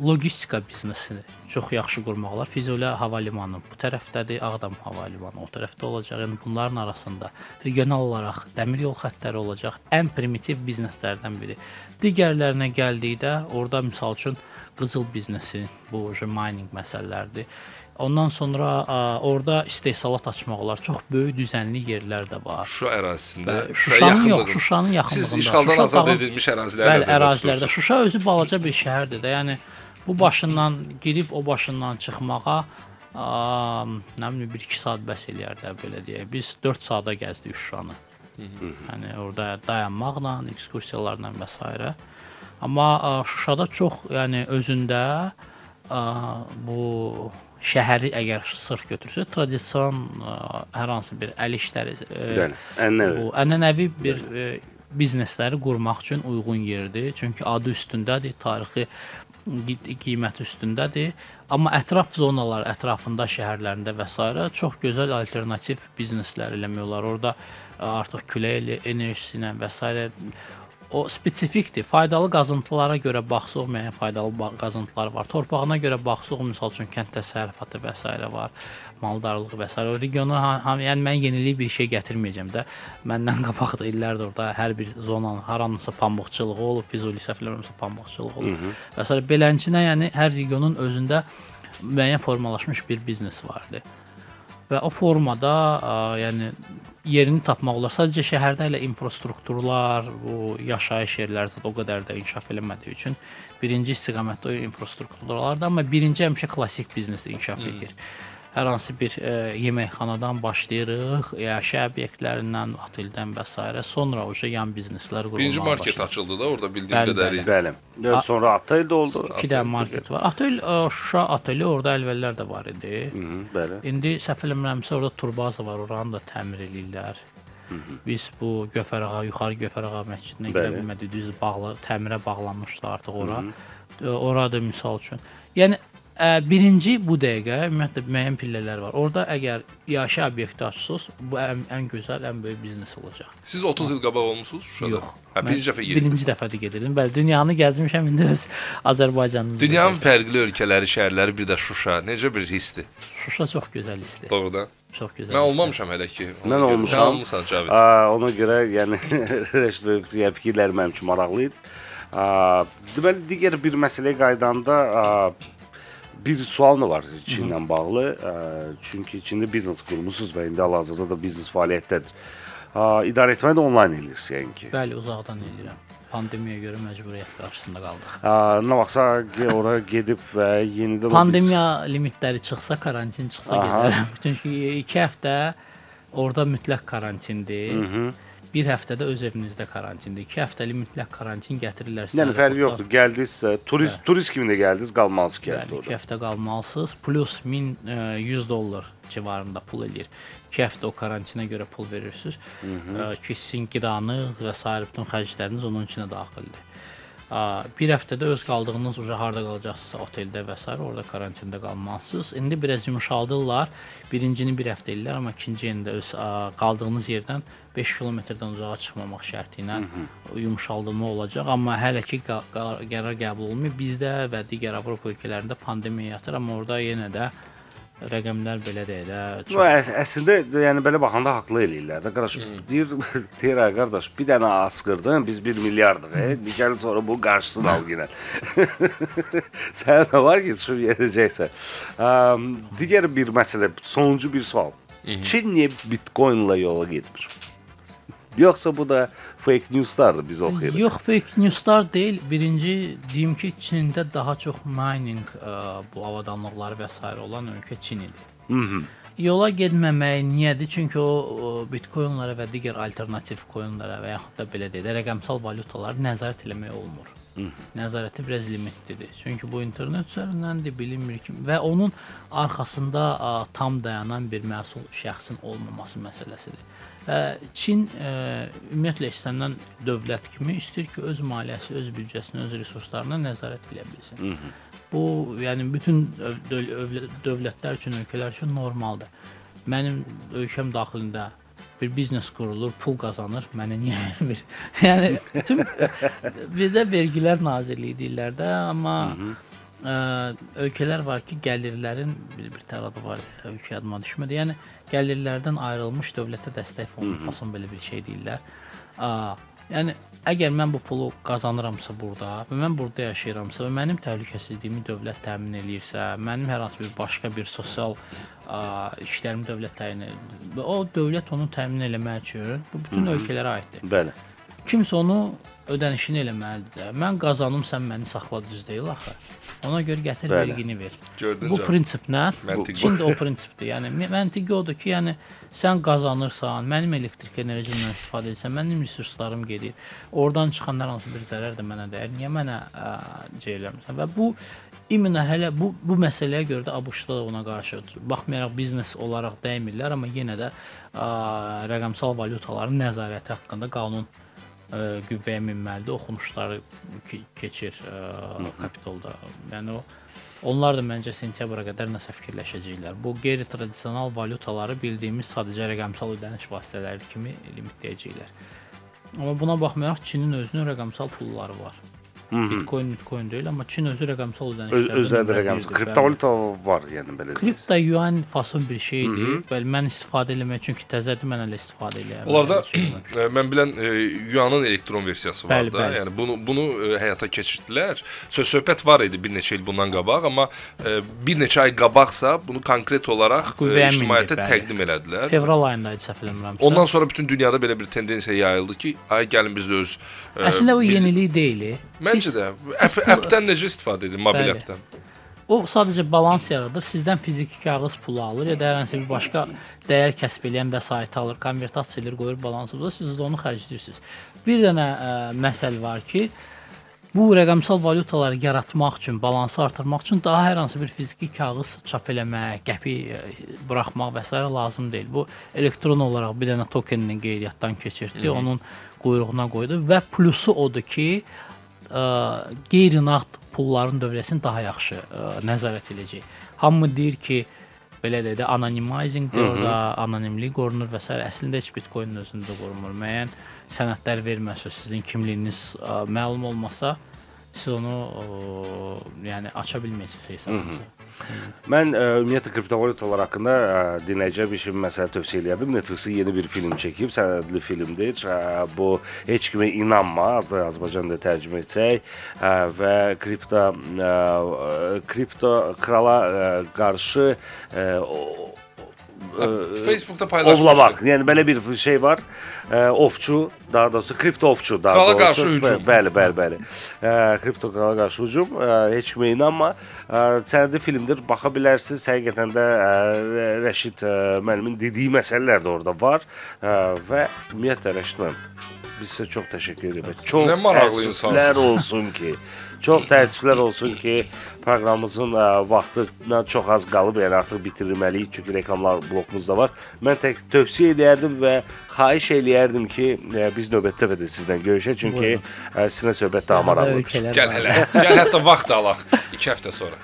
logistika biznesini çox yaxşı qurmaq olar. Füzuli hava limanı bu tərəfdədir, Ağdam hava limanı o tərəfdə olacaq. Yəni bunların arasında regional olaraq dəmir yol xəttləri olacaq. Ən primitiv bizneslərdən biri. Digərlərinə gəldikdə orada misal üçün qızıl biznesi, bu mining məsələləridir. Ondan sonra a, orada istehsalat açmaq olar. Çox böyük düzənli yerlər də var. Şuşa ərazisində, Şuşaya Şuşanın yox. Şuşanın yaxınlığında. Siz işğaldan Şuşa azad edilmiş əraziləri Bəli, ərazilərdə. Şuşa özü balaca bir şəhərdir də. Yəni bu başından girib o başından çıxmağa ə, nə bilim 1-2 saat bəs eləyər də belə deyək. Biz 4 saata gəzdik Şuşanı. Yəni orada dayanmaqla, ekskursiyalarla və s. Amma ə, Şuşada çox, yəni özündə ə, bu şəhəri əgər sırf götürsək, tradision ə, hər hansı bir əl işləri ə, Bəli, ənənəvi. bu ənənəvi bir e, biznesləri qurmaq üçün uyğun yerdir. Çünki adı üstündədir, tarixi qi- qiyməti üstündədir. Amma ətraf zonalar, ətrafında şəhərlərində və s. çox gözəl alternativ bizneslər eləmək olar. Orada ə, artıq külək ele- enerjisi ilə və s. o spesifikdir. Faydalı qazıntılara görə baxsaq müəyyən faydalı qazıntılar var. Torpağına görə baxsaq misal üçün kənd təsərrüfatı və s. var, maldarlıq və s. O regiona ha, ha, yəni mən yenilik bir şey gətirməyəcəm də. Məndən qabaqda illərdir orada hər bir zonanın haransa pambıqçılığı olub, Füzuli səhvləmirəmsə pambıqçılıq olub. Və s. beləncə yəni hər regionun özündə müəyyən formalaşmış bir biznes vardı. Və o formada, ə, yəni yerini tapmaq olar. Sadəcə şəhərdə elə infrastrukturlar, bu yaşayış yerləri də o qədər də inkişaf eləmədiyi üçün birinci istiqamətdə o infrastrukturlardır, amma birinci həmişə klassik biznes inkişaf edir. Hər hansı bir ə, yeməkxanadan başlayırıq, yaşayış obyektlərindən, oteldən və s. sonra o yan bizneslər qurulmağa Birinci market başlayır. açıldı da orada bildiyim Bəli, qədərilə. Bəli. Evet, sonra Atay da oldu. İki də market var. Otel ə, Şuşa oteli orada əvvəllər də var idi. Hı, bəli. İndi səhv eləmirəmsə orada turbaza var, oranı da təmir eləyirlər. Biz bu Göfərağa, yuxarı Göfərağa məscidinə Bəli. bilmədik, düz bağlı, təmirə bağlanmışdı artıq ora. Ə, Ora da misal üçün. Yəni birinci bu dəqiqə ümumiyyətlə müəyyən pillələr var. Orada əgər yaşayış obyekti açsınız, bu ən, ən gözəl, ən böyük biznes olacaq. Siz 30 il qabaq olmusunuz Şuşada? Yox. Hə, birinci dəfə gedirsiniz. Birinci dəfədir gedirdim. Bəli, dünyanı gəzmişəm indi öz Azərbaycanımda. Dünyanın fərqli ölkələri, şəhərləri, bir də Şuşa necə bir hissdir? Şuşa çox gözəl histir. Doğrudan. Çox gözəl. Mən olmamışam hələ ki. Mən görə. olmuşam. Sən olmusan Cavid. Aa, ona görə yəni Rəşid bəy yəni, fikirləri mənim üçün maraqlı idi. Deməli digər bir məsələyə qaydanda aa, bir sual mı var Çinlə bağlı? Aa, Çünki Çində biznes qurmusunuz və indi hal-hazırda da biznes fəaliyyətdədir. İdarə etməni də onlayn edirsiniz yəni ki. Bəli, uzaqdan eləyirəm. Pandemiyaya görə məcburiyyət qarşısında qaldıq. Aa, Nə vaxtsa ora gedib və yenidən o biz- Pandemiya limitləri çıxsa, karantin çıxsa Aha. gedərəm. Çünki 2 həftə orada mütləq karantindir. Bir həftə də öz evinizdə karantindir. 2 həftəlik mütləq karantin gətirirlər sizə. Yəni fərqi yoxdur. Gəldiniz, turist turist kimi də gəldiniz, qalmalısınız Bəli, gəldi 2 orada. həftə qalmalısınız. Plus 1100 dollar civarında pul eləyir. 2 həftə o karantinə görə pul verirsiniz. Ə, Ki sizin qidanız və sair bütün xərcləriniz onun içinə daxildir. Ə, Bir həftədə öz qaldığınız uca harda qalacaqsınızsa oteldə və s. orada karantində qalmalısınız. İndi biraz yumşaldırlar. Birincini bir həftə eləyirlər, amma ikinci yenə öz qaldığınız yerdən 5 kilometrdən uzağa çıxmamaq şərti ilə yumşaldılma olacaq. Amma hələ ki qərar qəbul olunmuyor. Bizdə və digər Avropa ölkələrində pandemiya yatır, amma orada yenə də rəqəmlər belə deyil. Ə, Bu əs əslində yəni belə baxanda haqlı eləyirlər də. Qardaş deyir deyir ay qardaş bir dənə asqırdın biz 1 milyardıq. E, digər sonra bu qarşısını al yenə. Sən nə var ki çıxıb gedəcəksən. Əm, digər bir məsələ, sonuncu bir sual. Çin niyə Bitcoin-la yola getmir? Yoxsa bu da fake newslardır biz oxuyuruq. Yox, fake newslar deyil. Birinci deyim ki, Çində daha çox mining ə, bu avadanlıqları və s. olan ölkə Çin idi. Mhm. Yola getməmək niyyədir? Çünki o, o bitcoinlara və digər alternativ coinlara və yaxud da belə deyək də rəqəmsal valyutaları nəzarət eləmək olmur. Nəzarəti biraz limitlidir. Çünki bu internet üzərindəndir, bilinmir ki və onun arxasında ə, tam dayanan bir məsul şəxsin olmaması məsələsidir. Ə, Çin ə, ümumiyyətlə istənilən dövlət kimi istəyir ki, öz maliyyəsi, öz büdcəsini, öz resurslarına nəzarət edə bilsin. Bu, yəni bütün öv- döv- övlə- dövlətlər üçün, ölkələr üçün normaldır. Mənim ölkəm daxilində bir biznes qurulur, pul qazanır, mənə niyə vermir? yəni bütün bizdə vergilər nazirliyi deyirlər də, amma ə, ölkələr var ki, gəlirlərin bir, bir tərəfi var, ölkə adıma düşmədi. Yəni gəlirlərdən ayrılmış dövlətə dəstək fondu fason belə bir şey deyirlər. Ə, yəni əgər mən bu pulu qazanıramsa burada və mən burada yaşayıramsa və mənim təhlükəsizliyimi dövlət təmin eləyirsə, mənim hər hansı bir başqa bir sosial ə, işlərimi dövlət təmin edir və o dövlət onu təmin eləmək üçün bu bütün ölkələrə aiddir. Bəli. Kimsə onu ödənişini eləməlidir. Mən qazanım, sən məni saxla düz deyil axı. Ona görə gətir Bəli. vergini ver. Gördün bu prinsip nə? Şimdi o prinsipdir. Yəni məntiqi odur ki, yəni sən qazanırsan, mənim elektrik enerjimdən istifadə etsən, mənim resurslarım gedir. Oradan çıxan hər hansı bir zərər də mənə dəyər. Niyə mənə şey eləmirsən? Və bu İmna hələ bu bu məsələyə görə də ABŞ-da ona qarşıdır. Baxmayaraq biznes olaraq dəymirlər, amma yenə də ə, rəqəmsal valyutaların nəzarəti haqqında qanun ə, qüvvəyə minməlidir. Oxunuşları ke keçir ə, Kapitolda. Yəni o onlar da məncə sentyabra qədər nəsə fikirləşəcəklər. Bu qeyri-tradisional valyutaları bildiyimiz sadəcə rəqəmsal ödəniş vasitələri kimi limitləyəcəklər. Amma buna baxmayaraq Çinin özünün rəqəmsal pulları var. Bitcoin, Bitcoin deyil, amma Çin özü rəqəmsal Öz, ödənişlərdən özləri də nömrə rəqəm. birdir, bəli. Kriptovalyuta var, yəni belə. deyək. Kripto yuan fason bir şeydir. Bəli, mən istifadə eləmək çünki təzədir mən elə istifadə eləyirəm. Onlarda var. e, mən bilən e, Yuanın elektron versiyası var Bəli, da. bəli. Yəni bunu bunu e, həyata keçirdilər. Söz söhbət var idi bir neçə il bundan qabaq, amma e, bir neçə ay qabaqsa bunu konkret olaraq Qüvvəyə ictimaiyyətə bəli. təqdim elədilər. fevral ayında idi səhv eləmirəmsə. Ondan sonra bütün dünyada belə bir tendensiya yayıldı ki, ay gəlin biz də öz e, Əslində o yenilik deyil. Məncə də app, appdən necə istifadə edir, mobil Bəli. appdən. O sadəcə balans yaradır. Sizdən fiziki kağız pulu alır ya da hər hansı bir başqa dəyər kəsb edən vəsait alır, konvertasiya edir, qoyur balansınıza, siz də onu xərcləyirsiniz. Bir dənə ə, məsəl var ki, bu rəqəmsal valyutaları yaratmaq üçün, balansı artırmaq üçün daha hər hansı bir fiziki kağız çap eləmək, qəpi ə, buraxmaq və s. lazım deyil. Bu elektron olaraq bir dənə tokenini qeydiyyatdan keçirtdi, onun quyruğuna qoydu və plusu odur ki, qeyri-nağd pulların dövriyyəsini daha yaxşı ə, nəzarət edəcək. Hamı deyir ki, belə də də anonymizing orada anonimlik qorunur və s. əslində heç Bitcoin özündə qorunmur. Müəyyən sənədlər verməsə, sizin kimliyiniz ə, məlum olmasa, siz onu ə, yəni aça bilməyəcəksiniz hesabınızı. Mən ə, ümumiyyətlə kriptovalyutalar haqqında ə, dinləyicilər bir şey məsələ tövsiyə edirdim. Netflix yeni bir film çəkib, sənədli filmdir. Ə, bu heç kimə inanma, adı Azərbaycanda tərcümə etsək ə, və kripto ə, kripto krala ə, qarşı ə, o- Facebookda paylaşmışdı. ovlamaq. Yəni belə bir şey var. Ə, ovçu, daha doğrusu kripto ovçu daha Krala doğrusu. qarşı hücum. Bəli, bəli, bəli. Ə, kripto krala qarşı hücum. Ə, heç kimə inanma. Ə, sənədli filmdir, baxa bilərsiniz. Həqiqətən də ə, Rəşid ə, müəllimin dediyi məsələlər də orada var. Ə, və ümumiyyətlə Rəşid müəllim biz sizə çox təşəkkür edirik. Çox Nə maraqlı insansınız. olsun ki, çox təəssüflər olsun ki, proqramımızın ə, vaxtından çox az qalıb, yəni artıq bitirməliyik çünki reklamlar blokumuz da var. Mən tək tövsiyə edərdim və xahiş eləyərdim ki, ə, biz növbətdə də sizdən görüşək çünki ə, sizinlə söhbət daha maraqlıdır. Gəl hələ. Gəl hətta vaxt alaq 2 həftə sonra.